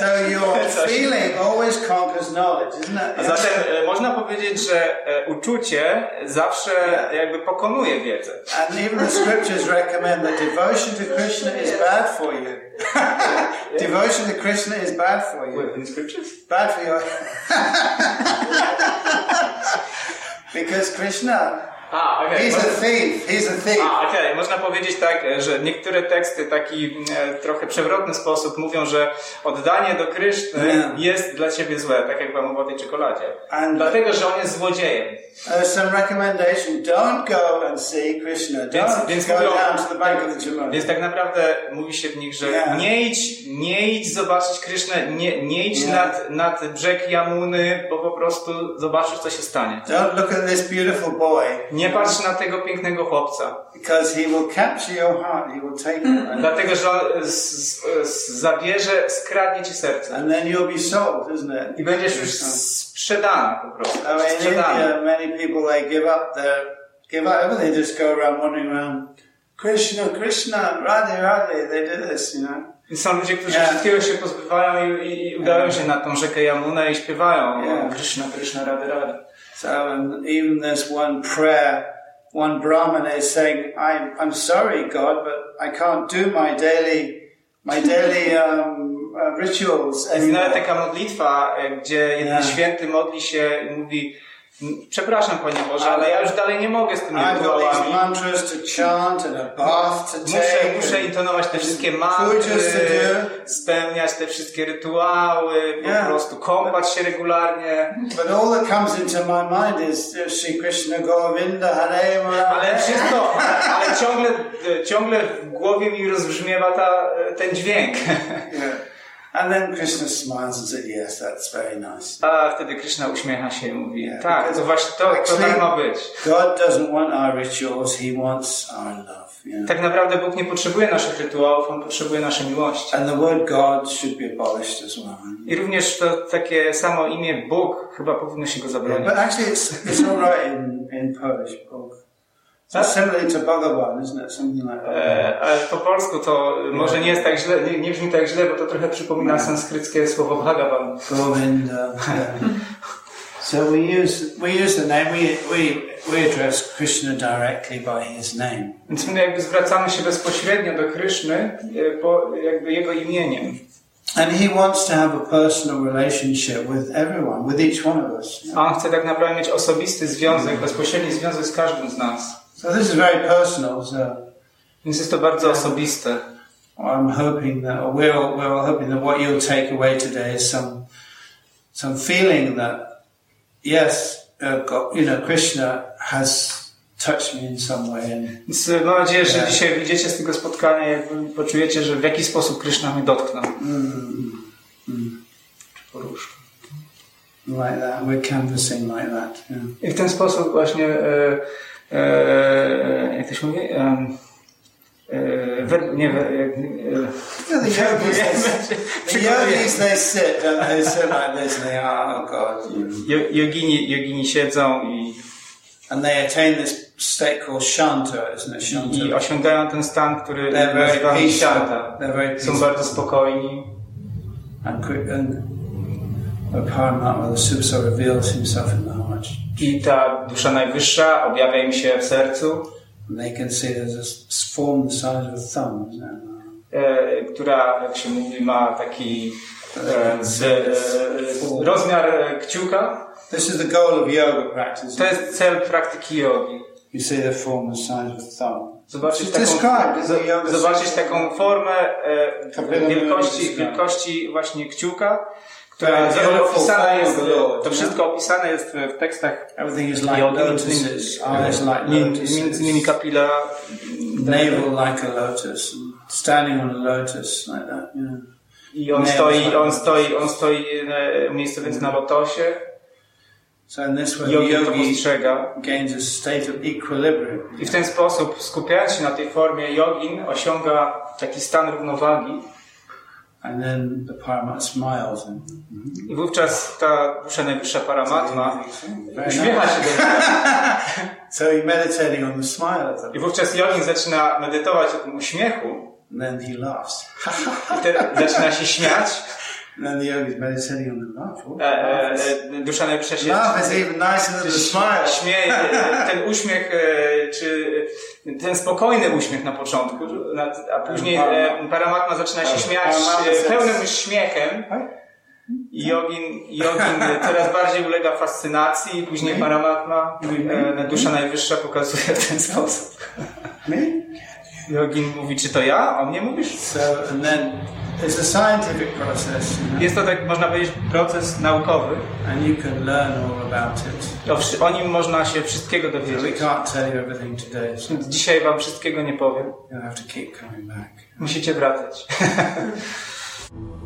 So your [LAUGHS] feeling always conquers knowledge, isn't it? Zatem e, można powiedzieć, że e, uczucie zawsze jakby pokonuje wiedzę. And even the scriptures recommend that devotion to Krishna is bad for you. [LAUGHS] devotion to Krishna is bad for you. Bad for you. [LAUGHS] because Krishna A, okej. He's a thief. He's a thief. A, okej, można powiedzieć tak, że niektóre teksty w taki e, trochę przewrotny sposób mówią, że oddanie do Kryszny Yeah. jest dla ciebie złe, tak jak wam o tej czekoladzie. And- Dlatego, że on jest złodziejem. Some recommendation. Don't go and see Krishna. Don't więc go mówią- down to the bank of the Jamuna. Więc tak naprawdę mówi się w nich, że Yeah. nie idź, nie idź zobaczyć Krysznę, nie, nie idź Yeah. nad, nad brzeg Jamuny, bo po prostu zobaczysz, co się stanie. Don't look at this beautiful boy Nie patrz na tego pięknego chłopca, because he will capture your heart. He will take it. [LAUGHS] Dlatego, że zabierze, skradnie ci serce. and then you'll be sold, isn't it? I będziesz już sprzedana po prostu. I mean. India, many people they give up their give up everything. They just go around wandering around. Krishna, Krishna, Radhe, Radhe. They do this, you know. Są ludzie, którzy Yeah. wszystkiego się pozbywają i, i, udają się na tą rzekę Jamunę i śpiewają Yeah. Krishna, Krishna, Rady, Rady. So, and even this one prayer, one Brahman is saying, I'm, I'm sorry, God, but I can't do my daily, my daily [LAUGHS] um, uh, rituals anymore. taka modlitwa, e, gdzie jeden Yeah. święty modli się i mówi "M, Przepraszam Panie Boże, ale ja już dalej nie mogę z tymi rytuałami. Muszę, muszę intonować te wszystkie mantry, spełniać te wszystkie rytuały, po Yeah. prostu kąpać się regularnie. But all that comes into my mind is uh, Sri Krishna Govinda Hare. Ale wszystko, ale ciągle, ciągle w głowie mi rozbrzmiewa ta, ten dźwięk. Yeah. And then Krishna smiles and says, yes, that's very nice. A wtedy Krishna uśmiecha się i mówi, Yeah, tak, to właśnie to, to tak ma być. God doesn't want our rituals, He wants our love. Yeah. Tak naprawdę Bóg nie potrzebuje naszych rytuałów, On potrzebuje naszej miłości. And the word God should be abolished as well. I również to takie samo imię Bóg chyba powinno się go zabronić. But actually, it's, it's all right in, in Polish. Bog. It's similar to Bhagavan, isn't it? Something like that. E, ale po polsku to może nie jest tak źle, nie, nie brzmi tak źle, bo to trochę przypomina sanskryckie słowo Bhagavan. Govinda. Yeah. so we use we use the name. We we we address Krishna directly by His name. Więc my jakby zwracamy się bezpośrednio do Kryszny, e, po jakby jego imieniem. And He wants to have a personal relationship with everyone, with each one of us. A on chce tak naprawdę mieć osobisty związek, bezpośredni związek z każdym z nas. So this is very personal. So Więc jest to bardzo osobiste. I'm hoping that, or we're all, we're all hoping that what you'll take away today is some some feeling that yes, uh, God, you know, Krishna has touched me in some way, and Więc e, mam nadzieję, że dzisiaj wyjdziecie z tego spotkania, jakby poczujecie, że w jakiś sposób Kryszna mnie dotknął. mm, Czy poruszył. like that. We're canvassing like that. Yeah. I w ten sposób właśnie, e, e, jak to się mówi? E, e, wer, nie, wer, e, The yogis, they, the Przygotowuję. yogis, they sit, don't they? They sit like this, and they are, oh God. you know. jo- jogini, jogini siedzą i, And they attain this state called shanta, isn't it? Shanta. i osiągają ten stan, który. They're very Są bardzo spokojni. And, and Paramatma, the Subsa, reveals himself in the heart. I ta dusza najwyższa objawia im się w sercu, And they can see there's a s- form the size of a thumb, isn't it? e, która, jak się mówi, ma taki e, z, e, rozmiar kciuka. This is the goal of yoga practice. To jest cel praktyki jogi. You see the form the size of a thumb. Zobaczyć taką, zobaczyć taką formę e, wielkości, wielkości właśnie kciuka, która Tak, jest opisana to wszystko opisane jest w tekstach jogi, lotuses, między, innymi kapila. Navel like a lotus, and standing on a lotus like that. I on stoi, on stoi, on stoi e, umiejscowiony na lotosie. So in this way, the jogi to yogi postrzega. gains a state of equilibrium. i w ten sposób skupiając się na tej formie jogin osiąga taki stan równowagi i wówczas ta dusza najwyższa paramatma uśmiecha się do. [LAUGHS] So he's meditating on the smile of them. I wówczas jogin zaczyna medytować o tym uśmiechu And then he laughs. i zaczyna się śmiać. [LAUGHS] And the yogi is meditating on the laugh. Oh, E, e, laugh, is, e, dusza najwyższa się laugh is even nicer than the smile. śmieje. Ten uśmiech, e, czy ten spokojny uśmiech na początku, a później e, paramatma zaczyna się śmiać e, pełnym śmiechem. I Jogin, jogin coraz bardziej ulega fascynacji, później Paramatma, dusza najwyższa pokazuje w ten sposób. Jogin mówi, czy to ja? O mnie mówisz? So, and then process, you know, Jest to tak, można powiedzieć, proces naukowy. and you can learn all about it. O, o nim można się wszystkiego dowiedzieć. can't tell you everything today, so Dzisiaj wam wszystkiego nie powiem. have to keep coming back. Musicie wracać. [LAUGHS]